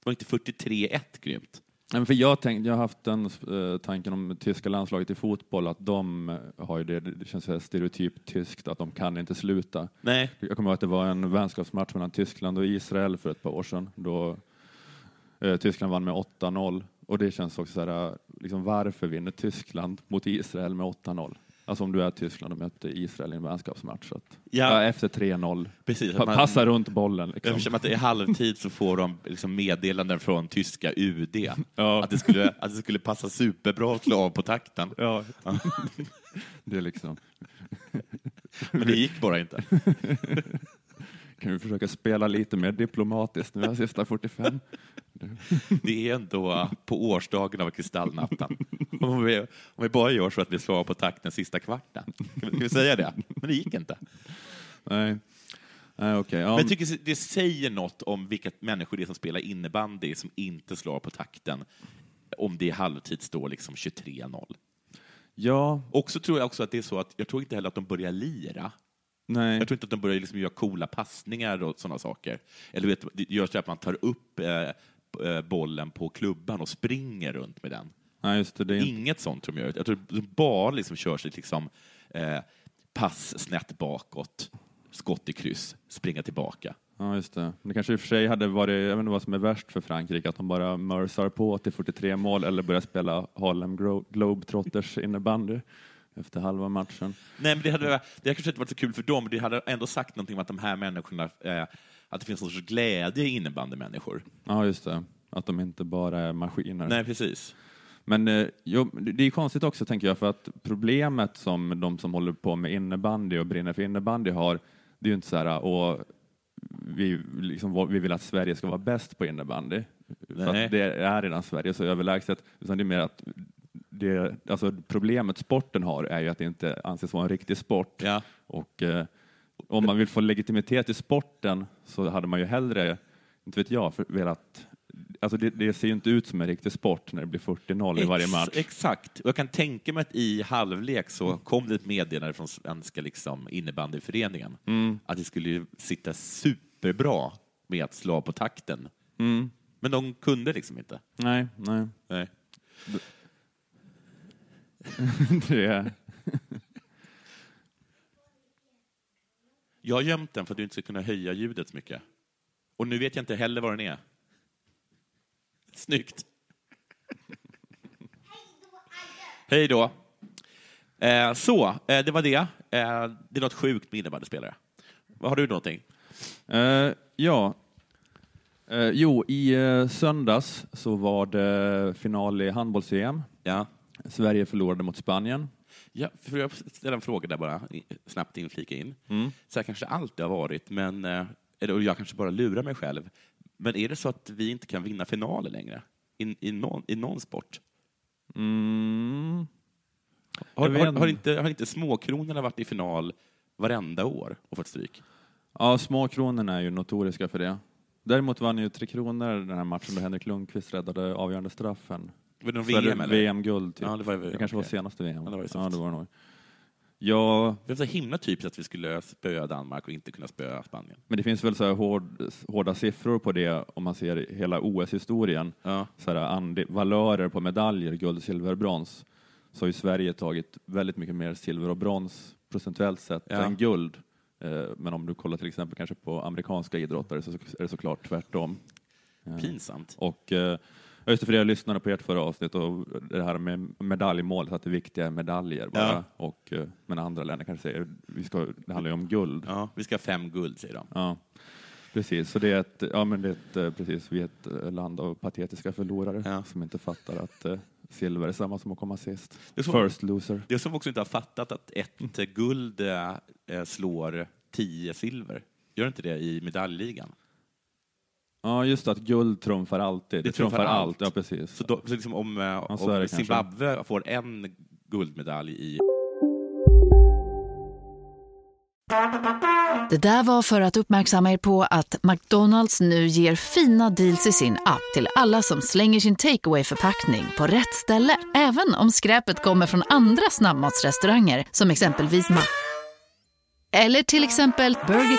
Speaker 2: var inte 43-1 grymt.
Speaker 3: Men för jag, tänkt, jag har haft den eh, tanken om tyska landslaget i fotboll, att de eh, har ju det, det känns så stereotypt tyskt, att de kan inte sluta.
Speaker 2: Nej.
Speaker 3: Jag kommer ihåg att det var en vänskapsmatch mellan Tyskland och Israel för ett par år sedan, då eh, Tyskland vann med 8-0. Och det känns också så här, eh, liksom, varför vinner Tyskland mot Israel med 8-0? Alltså om du är Tyskland och möter Israel i en vänskapsmatch. Att,
Speaker 2: Ja.
Speaker 3: ja, efter 3-0,
Speaker 2: Precis, att
Speaker 3: pa-
Speaker 2: man-
Speaker 3: passa runt bollen. Liksom.
Speaker 2: Eftersom att det är halvtid så får de liksom meddelanden från tyska UD
Speaker 3: Ja.
Speaker 2: att, det skulle, att det skulle passa superbra att slå av på takten.
Speaker 3: Ja. det är liksom...
Speaker 2: Men det gick bara inte.
Speaker 3: Kan vi försöka spela lite mer diplomatiskt nu, de sista 45?
Speaker 2: Det är ändå på årsdagen av kristallnatten. Om vi, om vi bara gör så att vi slår av på takten sista kvarten. Kan vi, säga det? Men det gick inte.
Speaker 3: Nej, Nej okej. Ja,
Speaker 2: Men jag tycker det säger något om vilka människor det är som spelar innebandy som inte slår på takten om det i halvtid står liksom 23-0.
Speaker 3: ja,
Speaker 2: Och så tror jag också att det är så att jag tror inte heller att de börjar lira.
Speaker 3: Nej.
Speaker 2: Jag tror inte att de börjar liksom göra coola passningar och sådana saker. Eller vet, det gör så att man tar upp eh, eh, bollen på klubban och springer runt med den.
Speaker 3: Nej, just det. det är inte,
Speaker 2: Inget sånt tror jag. Jag tror de bara liksom kör sig liksom, eh, pass snett bakåt, skott i kryss, springa tillbaka.
Speaker 3: ja, just det. Det kanske i och för sig hade varit, jag vet inte vad som är värst för Frankrike, att de bara mörsar på till 43 mål eller börjar spela Harlem Glo- Globetrotters innebandy efter halva matchen.
Speaker 2: Nej, men det hade, det hade kanske inte varit så kul för dem, men det hade ändå sagt någonting om att de här människorna, eh, att det finns någon sorts glädje i innebandymänniskor.
Speaker 3: Ja, just det. Att de inte bara är maskiner.
Speaker 2: Nej, precis.
Speaker 3: Men eh, jo, det är konstigt också, tänker jag, för att problemet som de som håller på med innebandy och brinner för innebandy har, det är ju inte så här, och vi, liksom, vi vill att Sverige ska vara bäst på innebandy. För det är redan Sverige så överlägset. Utan det är mer att det, alltså problemet sporten har är ju att det inte anses vara en riktig sport.
Speaker 2: Ja.
Speaker 3: Och eh, om man vill få legitimitet i sporten så hade man ju hellre, inte vet jag, för, velat Alltså det, det ser ju inte ut som en riktig sport när det blir 40-0 i varje match.
Speaker 2: Exakt. Och jag kan tänka mig att i halvlek så kom det ett meddelande från Svenska liksom, innebandyföreningen
Speaker 3: Mm.
Speaker 2: att det skulle sitta superbra med att slå på takten.
Speaker 3: Mm.
Speaker 2: Men de kunde liksom inte.
Speaker 3: Nej, nej.
Speaker 2: Nej.
Speaker 3: det.
Speaker 2: Jag har gömt den för att du inte ska kunna höja ljudet så mycket. Och nu vet jag inte heller var den är. Snyggt. Hej då. Eh, så, eh, det var det. Eh, det är något sjukt med innebandyspelare. Har du någonting?
Speaker 3: Eh, ja. Eh, jo, i eh, söndags så var det final i handbolls-EM.
Speaker 2: Ja.
Speaker 3: Sverige förlorade mot Spanien.
Speaker 2: Ja, får jag ställa en fråga där bara, snabbt inflika in?
Speaker 3: Mm.
Speaker 2: Så här kanske alltid har varit, men, eh, eller jag kanske bara lurar mig själv. Men är det så att vi inte kan vinna finaler längre? I, i, någon, i någon sport?
Speaker 3: Mm.
Speaker 2: Har, har, har,
Speaker 3: inte.
Speaker 2: inte, har inte småkronorna varit i final varenda år och fått stryk?
Speaker 3: Ja, småkronorna är ju notoriska för det. Däremot vann ju Tre Kronor den här matchen då Henrik Lundqvist räddade avgörande straffen.
Speaker 2: Var det någon
Speaker 3: är det
Speaker 2: VM eller?
Speaker 3: VM-guld, typ.
Speaker 2: Ja, det var-
Speaker 3: det kanske var
Speaker 2: okej.
Speaker 3: senaste VM.
Speaker 2: Ja, det var ju
Speaker 3: ja, det var det nog. Ja,
Speaker 2: Det var så himla typiskt att vi skulle spöa Danmark och inte kunna spöa Spanien.
Speaker 3: men det finns väl så hård, hårda siffror på det om man ser hela OS-historien.
Speaker 2: Ja.
Speaker 3: Så här ande, valörer på medaljer, guld, silver, brons. Så har ju Sverige tagit väldigt mycket mer silver och brons procentuellt sett
Speaker 2: Ja.
Speaker 3: än guld. Eh, Men om du kollar till exempel kanske på amerikanska idrottare så är det såklart tvärtom. Eh,
Speaker 2: Pinsamt.
Speaker 3: Och, eh, ja, just det, för jag lyssnade på ert förra avsnitt och det här med medaljmålet, att det viktiga är medaljer bara.
Speaker 2: Ja.
Speaker 3: Och, eh, men andra länder kanske säger, vi ska, det handlar ju om guld.
Speaker 2: Ja, vi ska ha fem guld, säger de.
Speaker 3: Ja, precis. Så det är ett, ja, men det är ett, eh, precis, vi är ett eh, land av patetiska förlorare
Speaker 2: Ja.
Speaker 3: som inte fattar att eh, silver är samma som att komma sist.
Speaker 2: Det så-
Speaker 3: First loser.
Speaker 2: Det är som också inte har fattat att ett guld eh, slår tio silver. Gör inte det i medaljligan?
Speaker 3: Ja, just att guld trumfar alltid. Det, trumfar, allt. Ja, precis.
Speaker 2: Så, då, så liksom om, eh,
Speaker 3: så är
Speaker 2: om
Speaker 3: det kanske.
Speaker 2: Zimbabwe får en guldmedalj i...
Speaker 5: Det där var för att uppmärksamma er på att McDonalds nu ger fina deals i sin app till alla som slänger sin takeaway förpackning på rätt ställe. Även om skräpet kommer från andra snabbmatsrestauranger som exempelvis Ma... Eller till exempel Burger...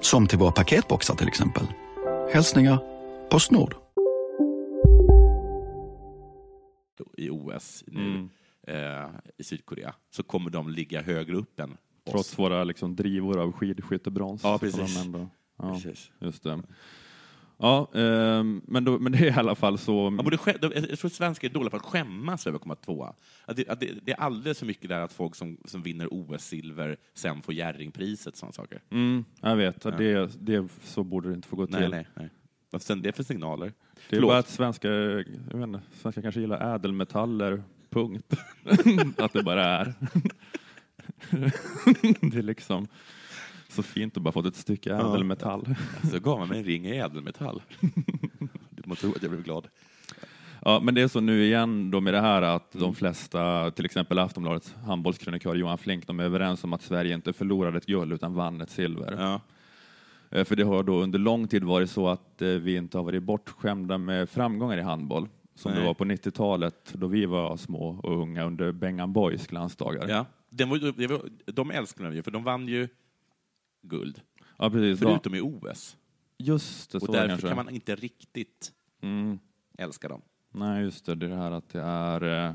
Speaker 6: Som till våra paketboxar till exempel. Hälsningar Postnord.
Speaker 2: i OS nu
Speaker 3: Mm.
Speaker 2: eh, i Sydkorea så kommer de ligga högre upp än oss.
Speaker 3: Trots våra liksom, drivor av skidskyttebrons.
Speaker 2: Ja, precis.
Speaker 3: ja,
Speaker 2: Precis.
Speaker 3: Just det. Ja, ehm, men, då, men det är i alla fall så...
Speaker 2: Man borde, jag tror svenskar är dåliga på att skämmas över att komma tvåa. Att det, att det, det är alldeles för mycket där att folk som, som vinner OS-silver sen får Jerringpriset och sådana saker.
Speaker 3: Mm, jag vet, det, det, så borde det inte få gå
Speaker 2: Nej,
Speaker 3: till.
Speaker 2: nej, nej. Vad sen det är för signaler?
Speaker 3: Det är
Speaker 2: Förlåt.
Speaker 3: bara att svenskar, jag vet inte, svenskar kanske gillar ädelmetaller, punkt. att det bara är. det är liksom så fint att bara fått ett stycke
Speaker 2: Ja.
Speaker 3: ädelmetall.
Speaker 2: Så gav man mig en ring i ädelmetall. Du må tro att jag blev glad.
Speaker 3: Ja, men det är så nu igen då med det här att de flesta, till exempel Aftonbladets handbollskrönikör Johan Flink, de är överens om att Sverige inte förlorade ett guld utan vann ett silver.
Speaker 2: Ja.
Speaker 3: Eh, För det har då under lång tid varit så att eh, vi inte har varit bortskämda med framgångar i handboll. Som det
Speaker 2: Nej.
Speaker 3: var på 90-talet då vi var små och unga under Bengan Boys glansdagar.
Speaker 2: Ja. Den var, det de älskade ju, för de vann ju guld.
Speaker 3: Ja, precis.
Speaker 2: Förutom i OS.
Speaker 3: Just det,
Speaker 2: Och därför
Speaker 3: kanske.
Speaker 2: kan man inte riktigt
Speaker 3: Mm.
Speaker 2: älska dem.
Speaker 3: Nej, just det. Det är det här att det är eh,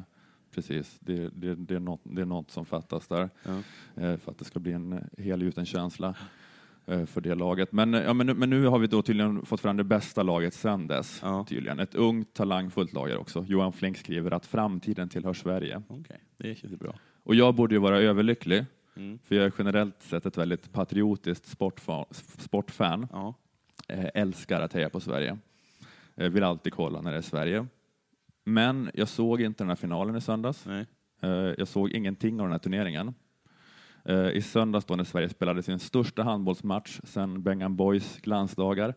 Speaker 3: precis, det, det, det, är något, det är något som fattas där
Speaker 2: Ja.
Speaker 3: eh, för att det ska bli en helgjuten känsla eh, för det laget. Men, ja, men, nu- men nu har vi då tydligen fått fram det bästa laget sedan dess.
Speaker 2: Ja.
Speaker 3: Tydligen. Ett ungt, talangfullt lag också. Johan Flink skriver att framtiden tillhör Sverige.
Speaker 2: Okej, det känns bra.
Speaker 3: Och jag borde ju vara överlycklig,
Speaker 2: Mm.
Speaker 3: för jag är generellt sett ett väldigt patriotiskt sportfan. sportfan.
Speaker 2: Ja.
Speaker 3: Eh, älskar att heja på Sverige. Eh, vill alltid kolla när det är Sverige. Men jag såg inte den här finalen i söndags.
Speaker 2: Nej.
Speaker 3: Eh, jag såg ingenting av den här turneringen. I söndags då när Sverige spelade sin största handbollsmatch sedan Bengan Boys glansdagar.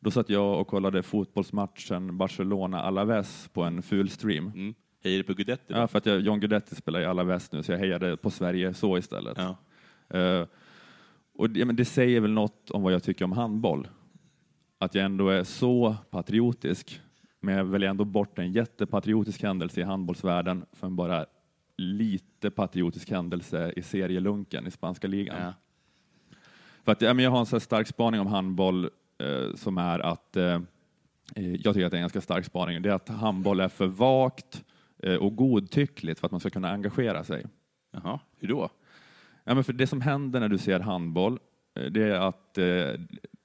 Speaker 3: Då satt jag och kollade fotbollsmatchen Barcelona-Alaves på en full stream.
Speaker 2: Mm. Hejar du på Guidetti? då?
Speaker 3: Ja, för att jag, John Guidetti spelar i Alaves nu, så jag hejade på Sverige så istället.
Speaker 2: Ja.
Speaker 3: Eh, och det, men det säger väl något om vad jag tycker om handboll. Att jag ändå är så patriotisk Men jag väljer ändå bort en jättepatriotisk händelse i handbollsvärlden för en bara lite patriotisk händelse i serielunken i spanska ligan.
Speaker 2: Ja.
Speaker 3: För att, ja, men jag har en så här stark spaning om handboll eh, som är att eh, jag tycker att det är en ganska stark spaning. Det är att handboll är för vagt och godtyckligt för att man ska kunna engagera sig.
Speaker 2: Jaha, hur då?
Speaker 3: Ja, men för det som händer när du ser handboll, eh, det är att, eh,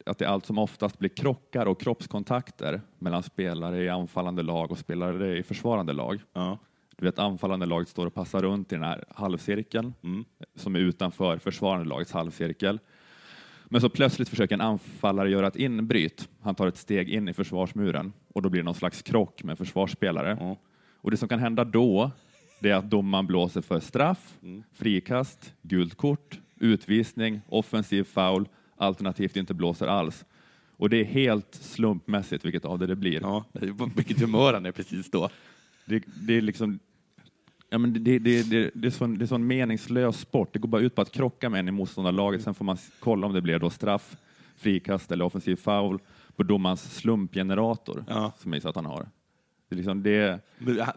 Speaker 3: att det allt som oftast blir krockar och kroppskontakter mellan spelare i anfallande lag och spelare i försvarande lag.
Speaker 2: Ja.
Speaker 3: Du vet, anfallande laget står och passar runt i den här halvcirkeln
Speaker 2: Mm.
Speaker 3: som är utanför försvarande lagets halvcirkel. Men så plötsligt försöker en anfallare göra ett inbryt. Han tar ett steg in i försvarsmuren och då blir det någon slags krock med försvarsspelare. Och det som kan hända då, det är att domaren blåser för straff,
Speaker 2: Mm.
Speaker 3: frikast, gult kort, utvisning, offensiv foul, alternativt inte blåser alls. Och det är helt slumpmässigt vilket av det det blir.
Speaker 2: Ja, vilket humör han är precis då.
Speaker 3: Det, det är liksom Ja, men det, det, det, det, det, är sån, det är sån meningslös sport. Det går bara ut på att krocka med en i motståndarlaget. Sen får man kolla om det blir då straff, frikast eller offensiv foul på domarens slumpgenerator som jag att han har. Det är liksom det,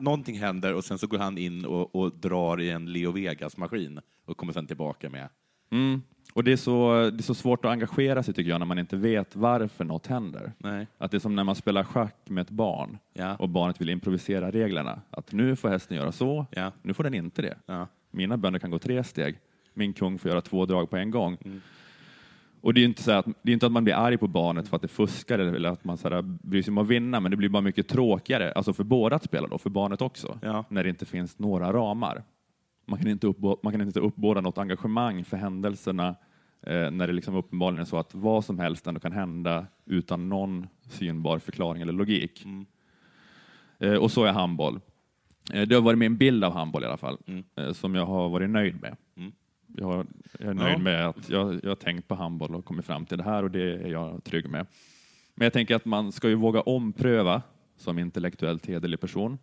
Speaker 2: Någonting händer och sen så går han in och, och drar i en Leo Vegas-maskin och kommer sen tillbaka med...
Speaker 3: mm, och det, är så, det är så svårt att engagera sig tycker jag när man inte vet varför något händer.
Speaker 2: Nej.
Speaker 3: Att det är som när man spelar schack med ett barn
Speaker 2: Ja.
Speaker 3: och barnet vill improvisera reglerna. Att nu får hästen göra så,
Speaker 2: Ja.
Speaker 3: nu får den inte det.
Speaker 2: Ja.
Speaker 3: Mina bönder kan gå tre steg, min kung får göra två drag på en gång.
Speaker 2: Mm.
Speaker 3: Och det är inte så att, det är inte att man blir arg på barnet för att det fuskar eller att man så här bryr sig om att vinna, men det blir bara mycket tråkigare, alltså för båda att spela då, för barnet också,
Speaker 2: Ja.
Speaker 3: när det inte finns några ramar. Man kan inte, uppbå, man kan inte uppbåda något engagemang för händelserna eh, när det liksom uppenbarligen är så att vad som helst ändå kan hända utan någon synbar förklaring eller logik.
Speaker 2: Mm.
Speaker 3: Eh, och så är handboll. Eh, det har varit min bild av handboll i alla fall,
Speaker 2: Mm.
Speaker 3: eh, som jag har varit nöjd med.
Speaker 2: Mm.
Speaker 3: Jag, jag är nöjd
Speaker 2: Ja.
Speaker 3: med att jag, jag har tänkt på handboll och kommit fram till det här och det är jag trygg med. Men jag tänker att man ska ju våga ompröva som intellektuellt hederlig person.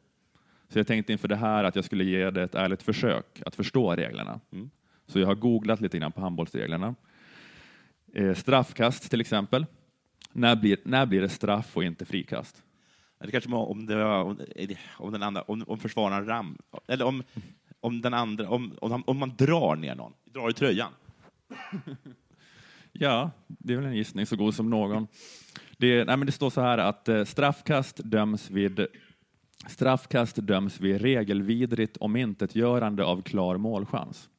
Speaker 3: Så jag tänkte inför det här att jag skulle ge det ett ärligt försök att förstå reglerna.
Speaker 2: Mm.
Speaker 3: Så jag har googlat lite grann på handbollsreglerna. Eh, straffkast till exempel. När blir, när blir det straff och inte frikast?
Speaker 2: Det kanske var om, det var, om, om, den andra, om, om försvararen ram... Eller om, om den andra... Om, om, om man drar ner någon, drar i tröjan.
Speaker 3: Ja, det är väl en gissning så god som någon. Det, nej, men det står så här att eh, straffkast döms vid Straffkast döms vid regelvidrigt omintetgörande av klar målchans.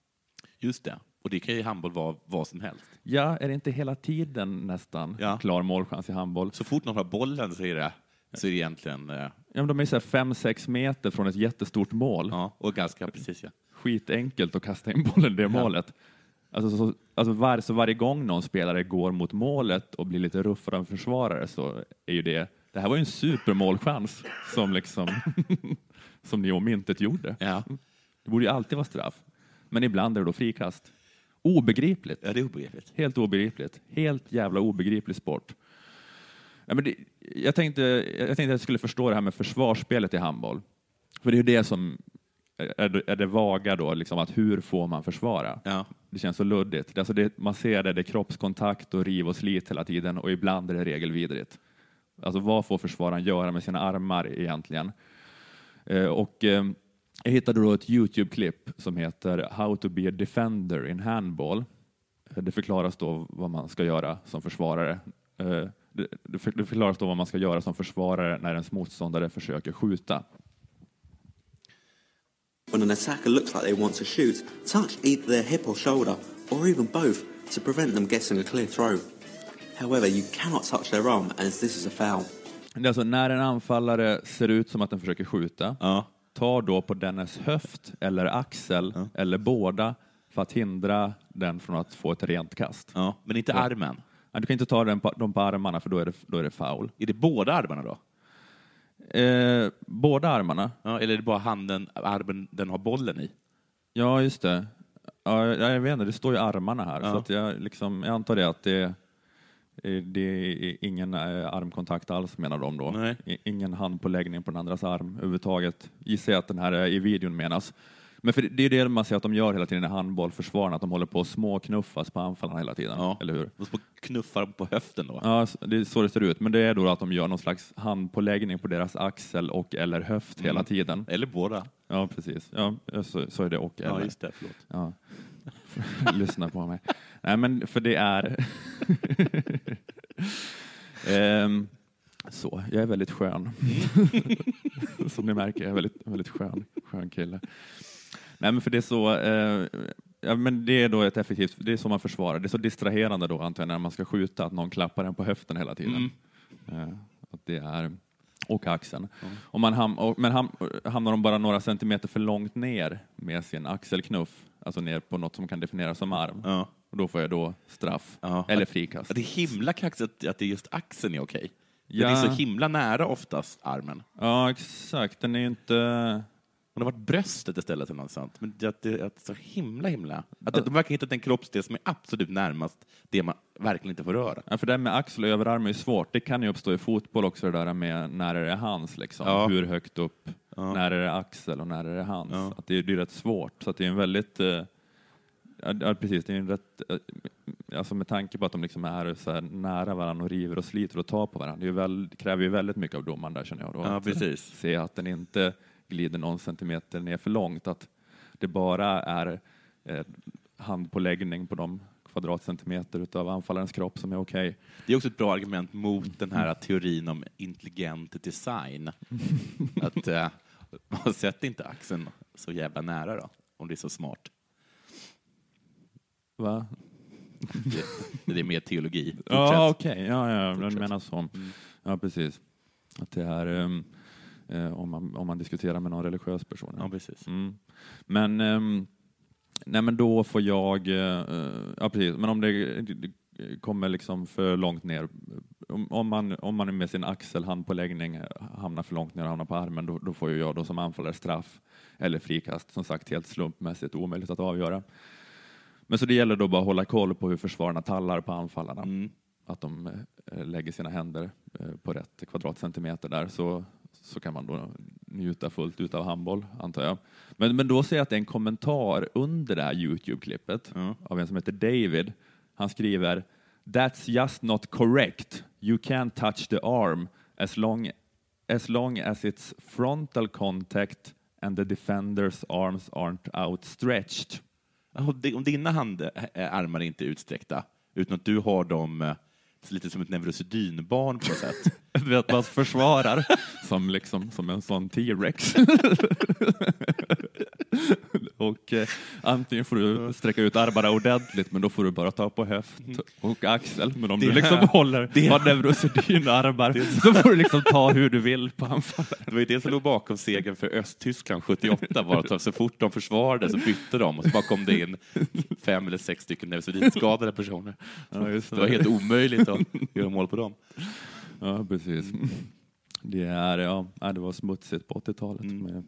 Speaker 2: Just det. Och det kan ju i handboll vara vad som helst.
Speaker 3: Ja, är det inte hela tiden nästan
Speaker 2: Ja.
Speaker 3: klar målchans i handboll?
Speaker 2: Så fort någon har bollen så är det, så är det egentligen... eh,
Speaker 3: Ja, men de är så fem, sex meter från ett jättestort mål.
Speaker 2: Ja, och ganska precis ja.
Speaker 3: Skitenkelt att kasta in bollen i det målet. Alltså, så, alltså var, så varje gång någon spelare går mot målet och blir lite ruffad av en försvarare så är ju det, det här var ju en supermålchans som liksom som ni omintetgjorde.
Speaker 2: Ja.
Speaker 3: Det borde ju alltid vara straff. Men ibland är det då frikast. Obegripligt.
Speaker 2: Ja, det är obegripligt.
Speaker 3: Helt obegripligt. Helt jävla obegriplig sport. Ja, men det, jag, tänkte, jag tänkte att jag skulle förstå det här med försvarsspelet i handboll. För det är ju det som är det, är det vaga då, liksom att hur får man försvara?
Speaker 2: Ja.
Speaker 3: Det känns så luddigt. Alltså det, man ser det, det är kroppskontakt och riv och slit hela tiden och ibland är det regelvidrigt. Alltså vad får försvararen göra med sina armar egentligen? Eh, och, eh, jag hittade då ett Youtube-klipp som heter How to be a defender in handball. Det förklaras då vad man ska göra som försvarare. Eh, Det, det för- det förklaras då vad man ska göra som försvarare när ens motståndare försöker skjuta.
Speaker 7: When an attacker looks like they want to shoot, touch either their hip or shoulder, or even both, to prevent them getting a clear throw. However, you cannot touch their arm as this is a foul.
Speaker 3: Det är alltså när en anfallare ser ut som att den försöker skjuta,
Speaker 2: Ja.
Speaker 3: tar då på dennes höft eller axel eller båda för att hindra den från att få ett rent kast.
Speaker 2: Ja, men inte
Speaker 3: Ja.
Speaker 2: armen.
Speaker 3: Nej, du kan inte ta den på, dem på armarna för då är det, då är det foul.
Speaker 2: Är det båda armarna då?
Speaker 3: Eh, båda armarna?
Speaker 2: Ja, eller är det bara handen, armen den har bollen i?
Speaker 3: Ja, just det. Ja, jag vet inte, det står ju armarna här.
Speaker 2: Ja.
Speaker 3: Så att jag, liksom, jag antar det att det, det är ingen eh, armkontakt alls menar de då.
Speaker 2: Nej.
Speaker 3: Ingen handpåläggning på den andras arm överhuvudtaget. Gissar jag att den här eh, i videon menas. Men för det, det är det man ser att de gör hela tiden i handbollförsvaren, att de håller på att småknuffas på anfallarna hela tiden.
Speaker 2: Ja.
Speaker 3: Eller hur?
Speaker 2: De knuffar på höften då.
Speaker 3: Ja, det är så det ser ut. Men det är då att de gör någon slags handpåläggning på deras axel och eller höft hela
Speaker 2: Mm.
Speaker 3: tiden.
Speaker 2: Eller båda.
Speaker 3: Ja, precis. Ja, så, så är det och
Speaker 2: Ja,
Speaker 3: eller.
Speaker 2: just det. Förlåt.
Speaker 3: Ja. Lyssna på mig. Nej, men för det är... Ehm, så, jag är väldigt skön. Som ni märker, jag är väldigt, väldigt skön, skön kille. Nej, men för det är så... Eh, ja, men det är då ett effektivt... Det är så man försvarar. Det är så distraherande då, antar jag, när man ska skjuta, att någon klappar en på höften hela tiden. Eh, att det är... Och axeln. Och man ham, och, men ham, hamnar de bara några centimeter för långt ner med sin axelknuff, alltså ner på något som kan definieras som arm, och då får jag då straff eller frikast.
Speaker 2: Det är himla kaxigt att det är just axeln är okej.
Speaker 3: Ja.
Speaker 2: Den är så himla nära oftast armen.
Speaker 3: Ja, exakt. Den är inte...
Speaker 2: Det har varit bröstet istället eller något sånt. Men det, att det att så himla, himla... Att de verkar hitta den kroppsdel som är absolut närmast det man verkligen inte får röra.
Speaker 3: Ja, för det här med axel och överarm är ju svårt. Det kan ju uppstå i fotboll också, det där med när är det hands, liksom.
Speaker 2: Ja.
Speaker 3: hur högt upp, när är det axel och när är det hands. Att det, är, det är rätt svårt, så att det är en väldigt... eh, Ja, ja, precis. Det är en rätt, eh, alltså med tanke på att de liksom är så här nära varandra och river och sliter och tar på varandra. Det, väl, det kräver ju väldigt mycket av domaren där känner jag. Då,
Speaker 2: Ja,
Speaker 3: att
Speaker 2: precis.
Speaker 3: Se att den inte glider någon centimeter ner för långt. Att det bara är eh, handpåläggning på de kvadratcentimeter utav anfallarens kropp som är okej.
Speaker 2: Det är också ett bra argument mot den här teorin om intelligent design. att eh, man sätter inte axeln så jävla nära då, om det är så smart.
Speaker 3: Va?
Speaker 2: Det, det är mer teologi.
Speaker 3: Ja, okej. Ja, ja,
Speaker 2: Fortsätt.
Speaker 3: du menar så. Ja, precis. Att det är ehm, eh, om, man, om man diskuterar med någon religiös person.
Speaker 2: Ja, precis.
Speaker 3: Mm. Men, ehm, nej, men då får jag... eh, ja, precis. Men om det, kommer liksom för långt ner, om, om, man, om man med sin axelhandpåläggning hamnar för långt ner och hamnar på armen, då, då får ju jag då som anfallare straff eller frikast. Som sagt, helt slumpmässigt omöjligt att avgöra. Men så det gäller då bara att hålla koll på hur försvararna tallar på anfallarna.
Speaker 2: Mm.
Speaker 3: Att de eh, lägger sina händer eh, på rätt kvadratcentimeter där, så, så kan man då njuta fullt ut av handboll, antar jag. Men, men då ser jag att det är en kommentar under det här Youtube-klippet av en som heter David. Han skriver That's just not correct. You can't touch the arm as long as, long as it's frontal contact and the defender's arms aren't outstretched.
Speaker 2: Om dina hand, armar är inte utsträckta, utan att du har dem lite som ett neurosedynbarn på något sätt.
Speaker 3: Du vet, man försvarar som, liksom, som en sån T-rex. och eh, antingen får du sträcka ut armarna ordentligt, men då får du bara ta på höft och axel. Men om
Speaker 2: Det-
Speaker 3: du liksom håller
Speaker 2: det-
Speaker 3: har neurosedynarmar så får du liksom ta hur du vill på anfallet.
Speaker 2: Det var ju det som låg bakom segern för Östtyskland 78, var att så fort de försvarade så bytte de och så bara kom det in fem eller sex stycken neurosedynskadade personer.
Speaker 3: Ja, just
Speaker 2: det var helt omöjligt att göra mål på dem.
Speaker 3: Ja, precis. Det, är, ja, det var smutsigt på 80-talet med,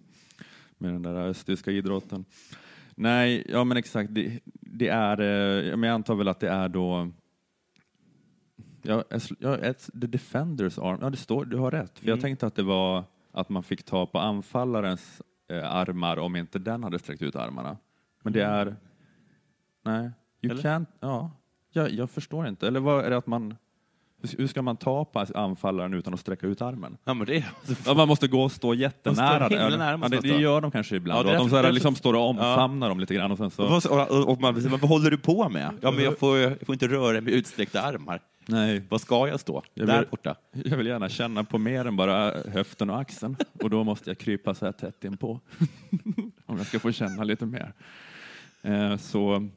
Speaker 3: med den där östtyska idrotten. Nej, ja men exakt. Det, det är, eh, men jag antar väl att det är då Ja, ja, the defenders arm. Ja, det står, du har rätt. För Jag
Speaker 2: Mm.
Speaker 3: tänkte att det var att man fick ta på anfallarens eh, armar om inte den hade sträckt ut armarna. Men det är... Nej, you
Speaker 2: Eller?
Speaker 3: can't... Ja, jag, jag förstår inte. Eller vad är det att man... hur- ska man ta på anfallaren utan att sträcka ut armen?
Speaker 2: Ja, men det,
Speaker 3: Ja, man måste gå och stå jättenära.
Speaker 2: Nära
Speaker 3: ja, det,
Speaker 2: de
Speaker 3: det gör de kanske ibland.
Speaker 2: Ja,
Speaker 3: att de så här,
Speaker 2: därför-
Speaker 3: liksom står och omfamnar dem lite grann. Och sen så...
Speaker 2: Och, och, man, men vad håller du på med? Ja, men jag får, jag får inte röra mig med utsträckta armar.
Speaker 3: Nej.
Speaker 2: Var ska jag stå?
Speaker 3: Jag
Speaker 2: Där
Speaker 3: vill-
Speaker 2: borta.
Speaker 3: Jag vill gärna känna på mer än bara höften och axeln. Och då måste jag krypa så här tätt inpå. Om jag ska få känna lite mer. Eh, så,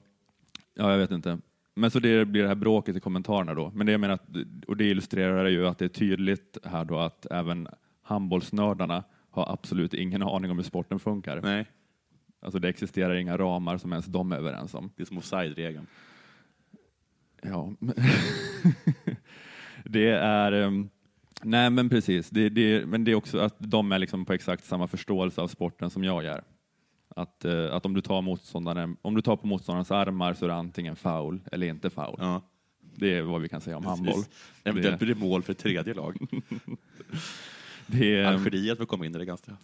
Speaker 3: ja jag vet inte. Men så det blir det här bråket i kommentarerna då. Men det jag menar, att, och det illustrerar ju att det är tydligt här då att även handbollsnördarna har absolut ingen aning om hur sporten funkar.
Speaker 2: Nej.
Speaker 3: Alltså det existerar inga ramar som ens de är överens om.
Speaker 2: Det är som offside-regeln.
Speaker 3: Ja, det är... ehm, Nej, men precis. Det, det, men det är också att de är liksom på exakt samma förståelse av sporten som jag är. Att, eh, att om, du tar motståndaren, om du tar på motståndarens armar så är det antingen foul eller inte foul. Det är vad vi kan säga om handboll.
Speaker 2: Eventuellt blir det mål för tredje lag.
Speaker 3: Det
Speaker 2: Algeriet får komma in i det ganska.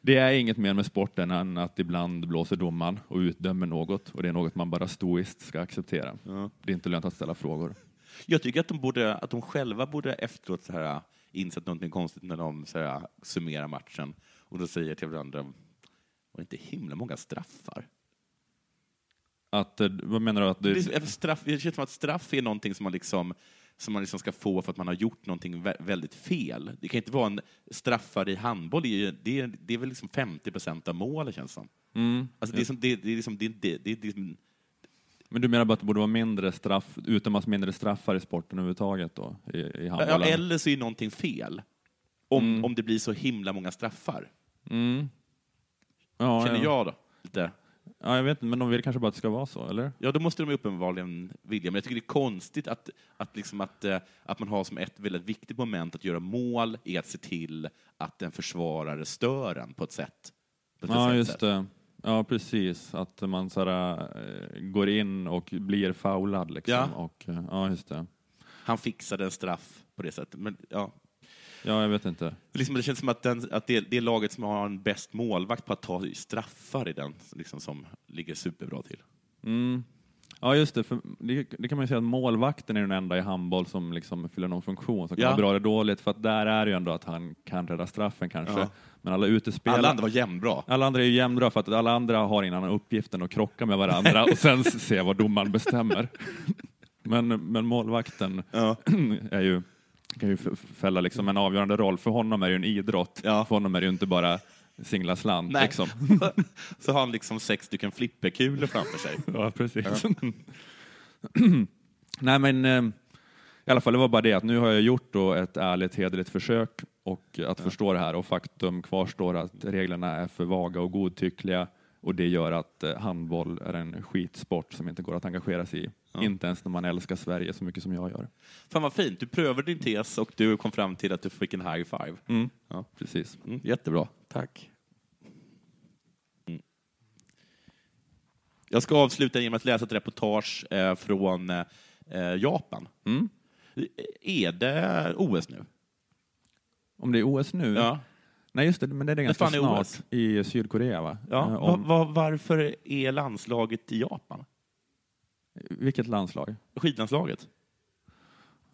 Speaker 3: Det är inget mer med sporten än att ibland blåser domaren och utdömer något och det är något man bara stoiskt ska acceptera. Det är inte lönt att ställa frågor.
Speaker 2: Jag tycker att de, borde, att de själva borde efteråt så här, insett någonting konstigt när de så här, summerar matchen och då säger till varandra, var det inte himla många straffar?
Speaker 3: Att, eh, vad menar du? Att det,
Speaker 2: Det, är straff, det känns som att straff är någonting som man, liksom, som man liksom ska få för att man har gjort någonting vä- väldigt fel. Det kan inte vara en straffar i handboll, det är, det är, det är väl liksom 50 procent av målet känns som.
Speaker 3: Mm.
Speaker 2: Alltså, det, är som, det, det är liksom, det, det, det, det liksom,
Speaker 3: Men du menar bara att det borde vara mindre straff, utdömas mindre straffar i sporten överhuvudtaget då? I, i
Speaker 2: ja,
Speaker 3: handbollen?
Speaker 2: eller så är någonting fel. Om, om det blir så himla många straffar.
Speaker 3: Mm. Ja,
Speaker 2: Känner
Speaker 3: ja.
Speaker 2: jag då. Lite.
Speaker 3: Ja, jag vet inte, men de vill kanske bara att det ska vara så, eller?
Speaker 2: Ja, då måste de uppenbarligen vilja. Men jag tycker det är konstigt att, att, liksom att, eh, att man har som ett väldigt viktigt moment att göra mål är att se till att en försvarare stör en på ett sätt. På ett
Speaker 3: Ja, just
Speaker 2: sätt.
Speaker 3: det. Ja, precis. Att man sådär, eh, går in och blir foulad. Liksom.
Speaker 2: Ja.
Speaker 3: Och, eh, ja, just det.
Speaker 2: Han fixade en straff på det sättet. Men, ja.
Speaker 3: Ja, jag vet inte.
Speaker 2: Liksom, det känns som att, den, att det, det laget som har en bäst målvakt på att ta straffar är den liksom, som ligger superbra till.
Speaker 3: Mm. Ja, just det. För det. Det kan man ju säga att målvakten är den enda i handboll som liksom fyller någon funktion, som kan
Speaker 2: Ja.
Speaker 3: vara bra eller dåligt. För att där är det ju ändå att han kan rädda straffen kanske.
Speaker 2: Ja.
Speaker 3: Men alla utespelare...
Speaker 2: Alla andra var jämnbra.
Speaker 3: Alla andra är ju jämnbra för att alla andra har ingen annan uppgift än att krocka med varandra och sen se vad domaren bestämmer. Men, men målvakten är ju, kan ju fälla liksom en avgörande roll. För honom är det ju en idrott. För honom är det ju inte bara singla slant. Liksom.
Speaker 2: så har han liksom sex stycken flipperkulor framför sig.
Speaker 3: Ja, precis.
Speaker 2: Ja.
Speaker 3: Nej, men eh, i alla fall, det var bara det att nu har jag gjort då ett ärligt, hederligt försök och att förstå det här och faktum kvarstår att reglerna är för vaga och godtyckliga och det gör att eh, handboll är en skitsport som inte går att engagera sig i. Inte ens när man älskar Sverige så mycket som jag gör.
Speaker 2: Fan vad fint. Du prövade din tes och du kom fram till att du fick en high five.
Speaker 3: Mm.
Speaker 2: Ja.
Speaker 3: Precis.
Speaker 2: Mm, jättebra. Tack. Mm. Jag ska avsluta genom att läsa ett reportage eh, från eh, Japan.
Speaker 3: Mm.
Speaker 2: Är det OS nu?
Speaker 3: Om det är OS nu?
Speaker 2: Ja.
Speaker 3: Nej, just det, men det är det ganska snart i Sydkorea, va?
Speaker 2: Ja.
Speaker 3: Eh,
Speaker 2: Va,
Speaker 3: om,
Speaker 2: va, varför är landslaget i Japan?
Speaker 3: Vilket landslag?
Speaker 2: Skidlandslaget?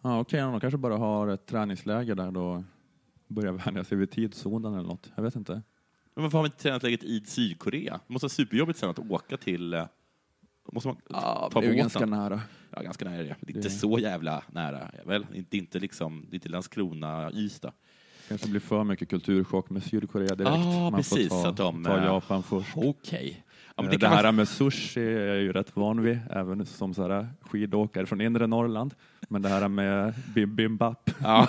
Speaker 3: Ja, Okej, de kanske bara har ett träningsläger där då börjar vänja sig vid tidszonen eller något. Jag vet inte.
Speaker 2: Men varför har vi inte träningsläget i Sydkorea? Det måste vara superjobbigt sen att åka till... eh, Måste man
Speaker 3: Ja,
Speaker 2: ta
Speaker 3: det är ju ganska nära.
Speaker 2: Ja, ganska nära. Det. Det är inte
Speaker 3: Det-
Speaker 2: så jävla nära. Väl? Inte, inte, liksom, det är inte Landskrona, Ystad.
Speaker 3: kanske blir för mycket kulturchock med Sydkorea direkt.
Speaker 2: Ah,
Speaker 3: Man
Speaker 2: precis,
Speaker 3: får ta,
Speaker 2: att de,
Speaker 3: ta
Speaker 2: eh,
Speaker 3: Japan först.
Speaker 2: Okej. Ja, men
Speaker 3: Eh,
Speaker 2: det
Speaker 3: det här
Speaker 2: man-
Speaker 3: med sushi är jag ju rätt van vid, även som så här skidåkare från inre Norrland. Men det här med bim bimbap.
Speaker 2: Ja.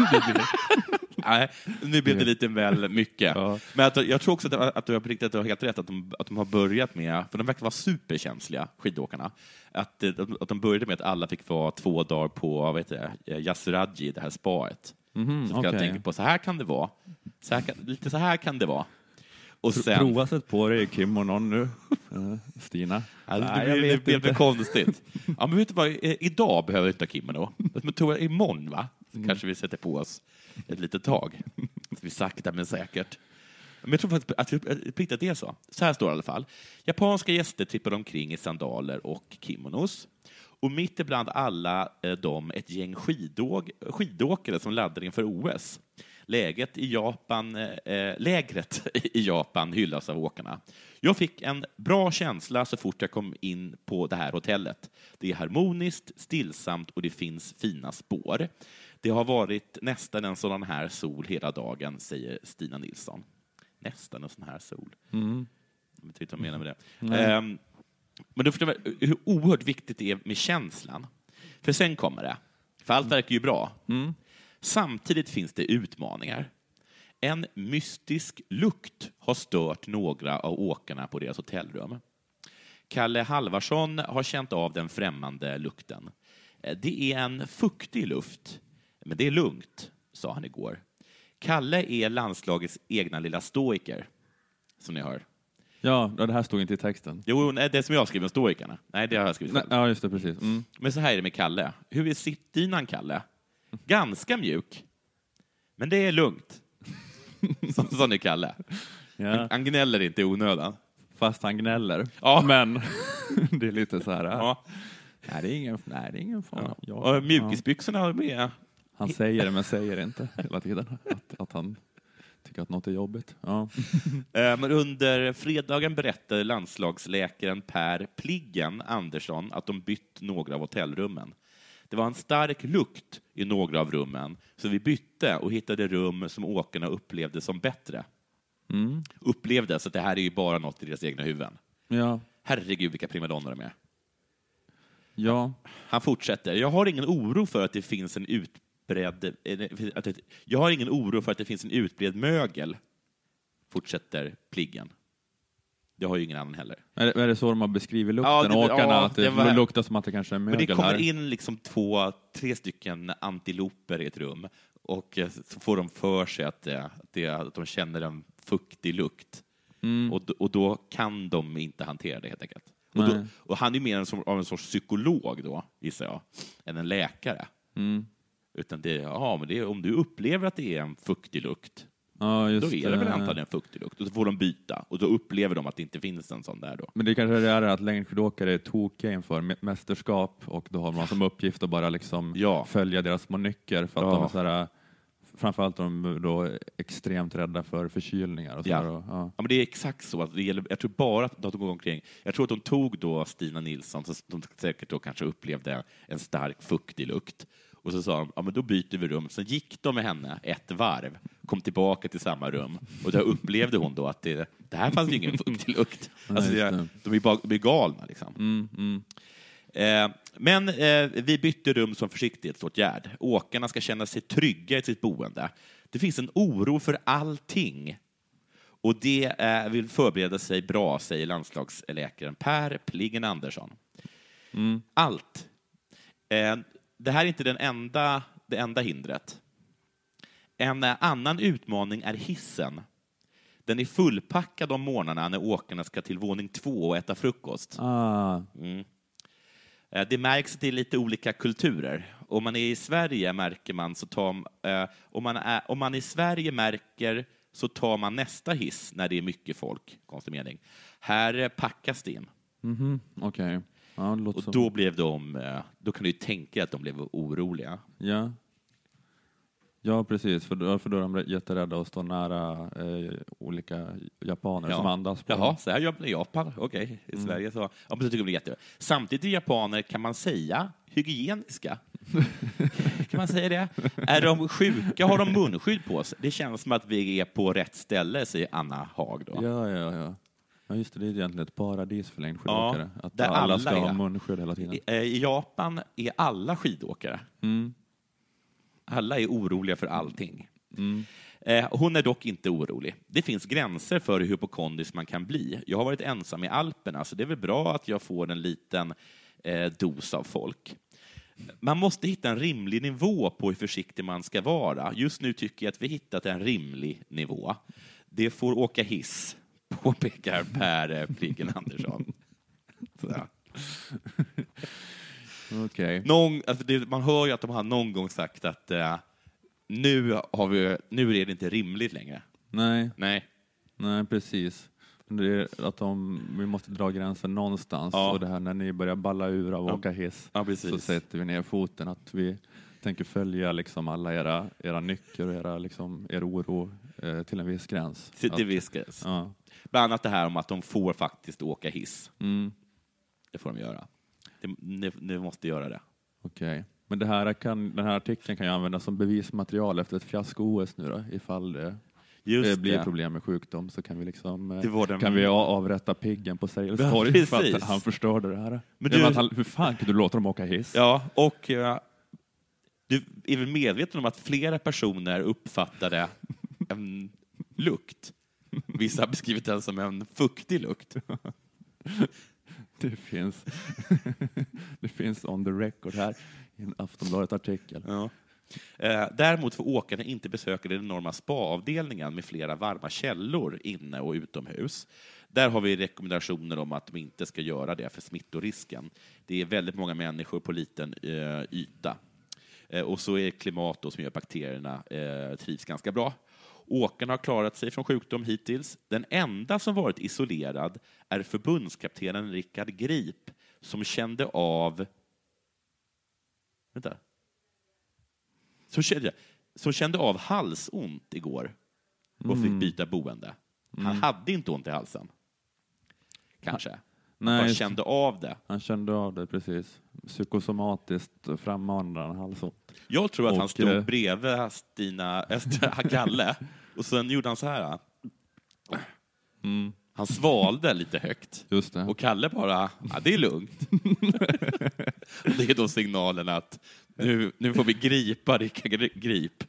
Speaker 2: Nej, nu blev det lite väl mycket. Men att, jag tror också att, att du att du har helt rätt, att de, att de har börjat med, för de verkar vara superkänsliga, skidåkarna, att, eh, att de började med att alla fick vara två dagar på vad heter det, Yasuraji, det här spaet.
Speaker 3: Mhm,
Speaker 2: så jag
Speaker 3: okej.
Speaker 2: tänker på, så här kan det vara. Så kan, lite så här kan det vara. Och sen,
Speaker 3: Prova sätt på dig kimonon nu, eh, Stina.
Speaker 2: Alltså,
Speaker 3: Nej,
Speaker 2: det blir, det
Speaker 3: vet
Speaker 2: blir
Speaker 3: inte.
Speaker 2: konstigt. Ja, men vet du vad, I- idag behöver vi inte ha kimono. Men tror jag imorgon, va? Så
Speaker 3: Mm.
Speaker 2: kanske vi sätter på oss ett litet tag. Så vi sakta men säkert. Men jag tror faktiskt att, att, att, det är så. Så här står det i alla fall. Japanska gäster trippade omkring i sandaler och kimonos. Och mitt ibland alla eh, dem ett gäng skidåg, skidåkare som laddade inför OS. Läget i Japan, eh, lägret i Japan hyllas av åkarna. Jag fick en bra känsla så fort jag kom in på det här hotellet. Det är harmoniskt, stillsamt och det finns fina spår. Det har varit nästan en sådan här sol hela dagen, säger Stina Nilsson. Nästan en sån här sol.
Speaker 3: Mm.
Speaker 2: Jag vet inte vad jag menar med det.
Speaker 3: Nej.
Speaker 2: Ehm, men du förstår väl hur oerhört viktigt det är med känslan. För sen kommer det. För allt verkar ju bra. Samtidigt finns det utmaningar. En mystisk lukt har stört några av åkarna på deras hotellrum. Kalle Halvarsson har känt av den främmande lukten. Eh, Det är en fuktig luft, men det är lugnt, sa han igår. Kalle är landslagets egna lilla stoiker, som ni hör.
Speaker 3: Ja, det här stod inte i texten.
Speaker 2: Jo, nej, det som jag skriver om stoikerna. Nej, det har jag skrivit
Speaker 3: Nej, ja, just det, precis. Mm.
Speaker 2: Men så här är det med Kalle. Hur är sittdynan, Kalle? Ganska mjuk, men det är lugnt. Så, sån är Kalle.
Speaker 3: Ja.
Speaker 2: Han gnäller inte i onödan.
Speaker 3: Fast han gnäller.
Speaker 2: Ja.
Speaker 3: Men det är lite så här.
Speaker 2: Ja.
Speaker 3: Nej, det är ingen, nej, det är ingen fara. Ja.
Speaker 2: Och mjukisbyxorna är med.
Speaker 3: Han säger det men säger inte hela tiden. Att, att han tycker att något är jobbigt. Ja.
Speaker 2: Eh, Men under fredagen berättade landslagsläkaren Per Pliggen Andersson att de bytt några av hotellrummen. Det var en stark lukt i några av rummen, så vi bytte och hittade rum som åkarna upplevde som bättre.
Speaker 3: Mm.
Speaker 2: Upplevde, så att det här är ju bara något i deras egna huvuden.
Speaker 3: Ja.
Speaker 2: Herregud, vilka primadonnor de är.
Speaker 3: Ja.
Speaker 2: Han fortsätter. Jag har ingen oro för att det finns en utbredd... Att det, jag har ingen oro för att det finns en utbredd mögel, fortsätter Pliggen. Det har ju ingen annan heller.
Speaker 3: Är det, är det så de har beskrivit lukten,
Speaker 2: Ja, det-
Speaker 3: åkarna?
Speaker 2: ja,
Speaker 3: att det,
Speaker 2: det var-
Speaker 3: luktar som att det kanske är
Speaker 2: Men
Speaker 3: mögel
Speaker 2: det kommer
Speaker 3: här?
Speaker 2: in liksom två, tre stycken antiloper i ett rum och eh, så får de för sig att, det, att, det, att de känner en fuktig lukt.
Speaker 3: Mm.
Speaker 2: Och, då- och då kan de inte hantera det helt enkelt. Och, då, och han är mer en, som, av en sorts psykolog då, gissar jag, än en läkare.
Speaker 3: Mm.
Speaker 2: Utan det, ja, men det, om du upplever att det är en fuktig lukt,
Speaker 3: Ja, just
Speaker 2: då är det väl antagligen en fuktig lukt. Och så får de byta, och då upplever de att det inte finns en sån där då.
Speaker 3: Men det kanske är det är att längdskidåkare är tokiga inför mä- mästerskap och då har man som uppgift att bara liksom följa deras små nycker för att
Speaker 2: Ja.
Speaker 3: de är så här, framförallt de då extremt rädda för förkylningar. Och så
Speaker 2: Ja.
Speaker 3: och, ja.
Speaker 2: Ja, men det är exakt så. Att det gäller, jag tror bara att de går omkring. Jag tror att de tog då Stina Nilsson, så de säkert då kanske upplevde en stark fuktig lukt. Och så sa de, ja men då byter vi rum. Sen gick de med henne ett varv, kom tillbaka till samma rum och där upplevde hon då att det, det här fanns ju ingen fuktig lukt.
Speaker 3: Nej,
Speaker 2: Alltså det,
Speaker 3: det.
Speaker 2: de är bara de är galna liksom.
Speaker 3: Mm, mm.
Speaker 2: Eh, men eh, vi bytte rum som försiktighetsåtgärd. Åkarna ska känna sig trygga i sitt boende. Det finns en oro för allting. Och det eh, vill förbereda sig bra, säger landslagsläkaren Per Pliggen Andersson.
Speaker 3: Mm.
Speaker 2: Allt. Det här är inte den enda, det enda hindret. En annan utmaning är hissen. Den är fullpackad om morgnarna när åkarna ska till våning två och äta frukost.
Speaker 3: Ah.
Speaker 2: Mm. Eh, Det märks att det är lite olika kulturer. Om man är i Sverige märker man så tar, eh, om, man är, om man i Sverige märker så tar man nästa hiss när det är mycket folk. Konstig mening. Här packas det in.
Speaker 3: Mhm, Okej. Ja,
Speaker 2: Och
Speaker 3: som-
Speaker 2: då blev de, eh, då kan du ju tänka att de blev oroliga.
Speaker 3: Ja. Ja, precis. För då, för då är de jätterädda att stå nära eh, olika japaner som andas. På
Speaker 2: Jaha, så här gör man i Japan. Okej, i
Speaker 3: Mm.
Speaker 2: Sverige så. Ja, men det tycker blir jätte... Samtidigt är japaner, kan man säga, hygieniska. kan man säga det? Är de sjuka? Har de munskydd på sig? Det känns som att vi är på rätt ställe, säger Anna Haag då.
Speaker 3: Ja, ja, ja. Ja, just det. Det är egentligen ett paradis för längdskidåkare. att
Speaker 2: där
Speaker 3: alla ska
Speaker 2: alla
Speaker 3: ha
Speaker 2: är.
Speaker 3: munskydd hela tiden.
Speaker 2: I, eh, I Japan är alla skidåkare.
Speaker 3: Mm.
Speaker 2: Alla är oroliga för allting.
Speaker 3: Mm.
Speaker 2: Eh, Hon är dock inte orolig. Det finns gränser för hur hypokondrisk man kan bli. Jag har varit ensam i Alperna, så det är väl bra att jag får en liten eh, dos av folk. Man måste hitta en rimlig nivå på hur försiktig man ska vara. Just nu tycker jag att vi hittat en rimlig nivå. Det får åka hiss, påpekar Per eh, Pliggen Andersson. Någon, alltså det, man hör ju att de har någon gång sagt att eh, nu, har vi, nu är det inte rimligt längre.
Speaker 3: Nej.
Speaker 2: Nej.
Speaker 3: Nej, precis. Det är att de, vi måste dra gränsen någonstans.
Speaker 2: Ja.
Speaker 3: Och det här när ni börjar balla ur av att
Speaker 2: Ja.
Speaker 3: åka hiss
Speaker 2: Ja,
Speaker 3: så sätter vi ner foten. Att vi tänker följa liksom alla era, era nycker och era, liksom, er oro eh, till en viss gräns.
Speaker 2: Till, till
Speaker 3: Att-
Speaker 2: viss gräns.
Speaker 3: Ja.
Speaker 2: Bland annat det här om att de får faktiskt åka hiss.
Speaker 3: Mm.
Speaker 2: Det får de göra. Det, ni, ni måste göra det.
Speaker 3: Okej. Men det här kan, den här artikeln kan ju användas som bevismaterial efter ett fiasko-OS nu då, ifall det
Speaker 2: Just
Speaker 3: eh, blir
Speaker 2: det.
Speaker 3: problem med sjukdom så kan vi liksom eh,
Speaker 2: Det den-
Speaker 3: kan vi avrätta piggen på Sergels
Speaker 2: Ja,
Speaker 3: torg för att han förstörde det här.
Speaker 2: Men du-
Speaker 3: han, hur fan kan du låta dem åka hiss?
Speaker 2: Ja, och eh, du är väl medveten om att flera personer uppfattade en lukt. Vissa har beskrivit den som en fuktig lukt.
Speaker 3: Det finns, det finns on the record här i en Aftonbladet-artikel.
Speaker 2: Ja. Eh, däremot får åkarna inte besöka den enorma spaavdelningen med flera varma källor inne och utomhus. Där har vi rekommendationer om att de inte ska göra det för smittorisken. Det är väldigt många människor på liten eh, yta. Eh, och så är det klimat då som gör att bakterierna trivs ganska bra. Åkarna har klarat sig från sjukdom hittills. Den enda som varit isolerad är förbundskaptenen Rickard Grip som kände av... Vänta. Som kände, som kände av halsont igår och fick
Speaker 3: Mm.
Speaker 2: byta boende. Han
Speaker 3: Mm.
Speaker 2: hade inte ont i halsen. Kanske.
Speaker 3: Nej,
Speaker 2: Han kände av det.
Speaker 3: Han kände av det, precis. Psykosomatiskt frammanade han halsont.
Speaker 2: Jag tror att han
Speaker 3: Och,
Speaker 2: stod
Speaker 3: eh,
Speaker 2: bredvid Stina Galle och sen gjorde han så här.
Speaker 3: Mm.
Speaker 2: Han svalde lite högt.
Speaker 3: Just det.
Speaker 2: Och Kalle bara, ja, det är lugnt. det är då signalen att nu, nu får vi gripa Rickard Grip.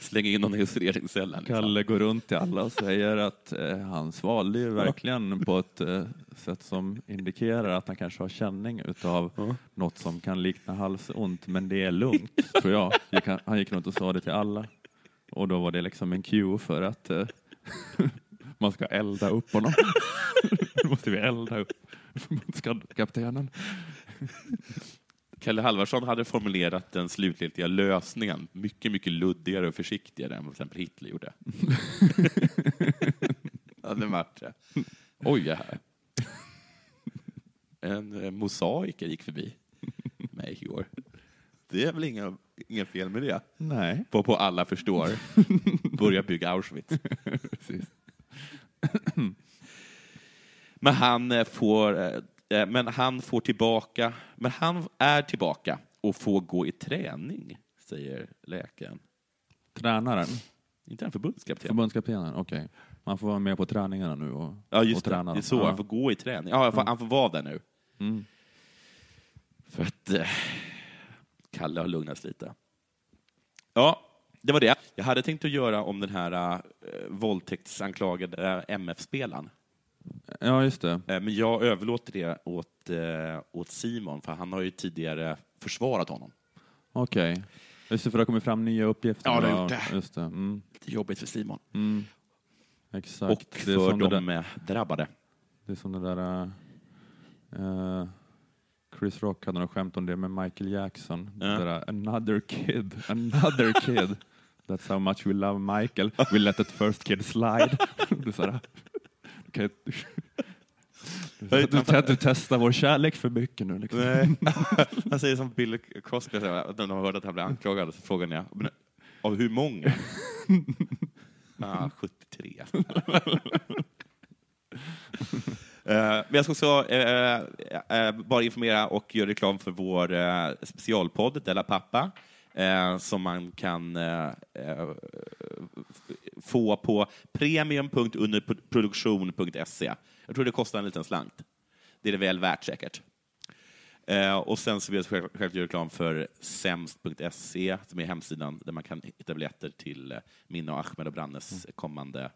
Speaker 2: Slänga in honom i isoleringscellen. Liksom.
Speaker 3: Kalle går runt till alla och säger att eh, han svalde ju verkligen på ett eh, sätt som indikerar att han kanske har känning utav något som kan likna halsont, men det är lugnt, tror jag. Han gick runt och sa det till alla. Och då var det liksom en cue för att eh, man ska elda upp honom. Nu måste vi elda upp förbundskaptenen.
Speaker 2: Kalle Halvarsson hade formulerat den slutgiltiga lösningen mycket, mycket luddigare och försiktigare än vad till exempel Hitler gjorde. ja, det varit det. Oj, det här. En eh, mosaiker gick förbi mig igår. Det är väl inga, inga fel med det?
Speaker 3: Nej.
Speaker 2: På, på alla förstår. Börja bygga Auschwitz. Men han eh, får, eh, men han får tillbaka, men han är tillbaka och får gå i träning, säger läkaren.
Speaker 3: Tränaren?
Speaker 2: Inte han förbundskapten?
Speaker 3: Förbundskaptenen, okej. Man får vara med på träningarna nu och,
Speaker 2: Ja,
Speaker 3: och
Speaker 2: just det.
Speaker 3: träna.
Speaker 2: Det är så.
Speaker 3: Ja.
Speaker 2: Han får gå i träning. Ja, han får, han får vara där nu.
Speaker 3: Mm.
Speaker 2: För att eh, Kalle har lugnats lite. Ja, det var det. Jag hade tänkt att göra om den här eh, våldtäktsanklagade eh, MF-spelaren.
Speaker 3: Ja, just det.
Speaker 2: Eh, Men jag överlåter det åt, åt Simon, för han har ju tidigare försvarat honom.
Speaker 3: Okej. Just det, för det har kommit fram nya uppgifter.
Speaker 2: Ja, det har gjort det.
Speaker 3: Just det. Mm.
Speaker 2: Lite jobbigt för Simon.
Speaker 3: Mm. Exakt.
Speaker 2: Och
Speaker 3: Det är
Speaker 2: för
Speaker 3: det
Speaker 2: de
Speaker 3: där-
Speaker 2: drabbade.
Speaker 3: Det är som det där... eh, Chris Rock hade något skämt om det med Michael Jackson. Det där, another kid, another kid. That's how much we love Michael. We let that first kid slide. det är så här, du, du, du, testar vår kärlek för mycket nu. Liksom.
Speaker 2: Nej. Han säger som Bill Crosby, när de har hört att han blir anklagad, så frågar jag, men, av hur många? ah, 73. Eh, Men jag ska också eh, eh, eh, bara informera och göra reklam för vår eh, specialpodd Della Pappa, eh, som man kan eh, eh få på premium.underproduktion.se. Jag tror det kostar en liten slant. Det är det väl värt säkert. Eh, och sen så vill jag själv, göra reklam för sämst.se, som är hemsidan där man kan hitta biljetter till eh, min och Ahmed och Brannes kommande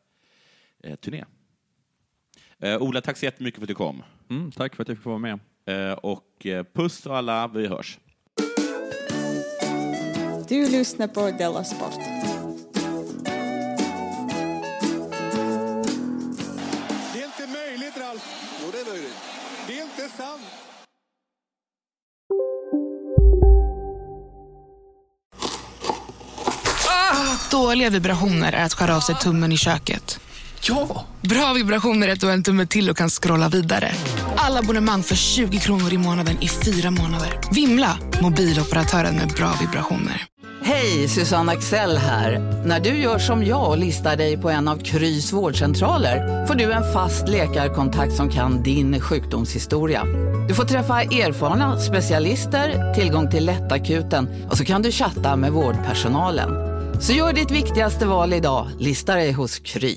Speaker 2: eh, turné. Eh, Ola, tack så jättemycket för att du kom.
Speaker 3: Mm, tack för att jag fick vara med.
Speaker 2: Eh, och eh, puss och alla, vi hörs.
Speaker 8: Du lyssnar på Della Sport.
Speaker 9: Det är inte möjligt, Ralf. Jo, det är möjligt. Det är inte sant.
Speaker 10: Dåliga vibrationer är att skära av sig tummen i köket.
Speaker 11: Ja!
Speaker 10: Bra vibrationer är att du har en tumme till och kan scrolla vidare. Alla abonnemang för 20 kronor i månaden i fyra månader. Vimla! Mobiloperatören med bra vibrationer.
Speaker 12: Hej, Susanne Axel här. När du gör som jag och listar dig på en av Krys vårdcentraler får du en fast läkarkontakt som kan din sjukdomshistoria. Du får träffa erfarna specialister, tillgång till lättakuten och så kan du chatta med vårdpersonalen. Så gör ditt viktigaste val idag, listar dig hos Kry.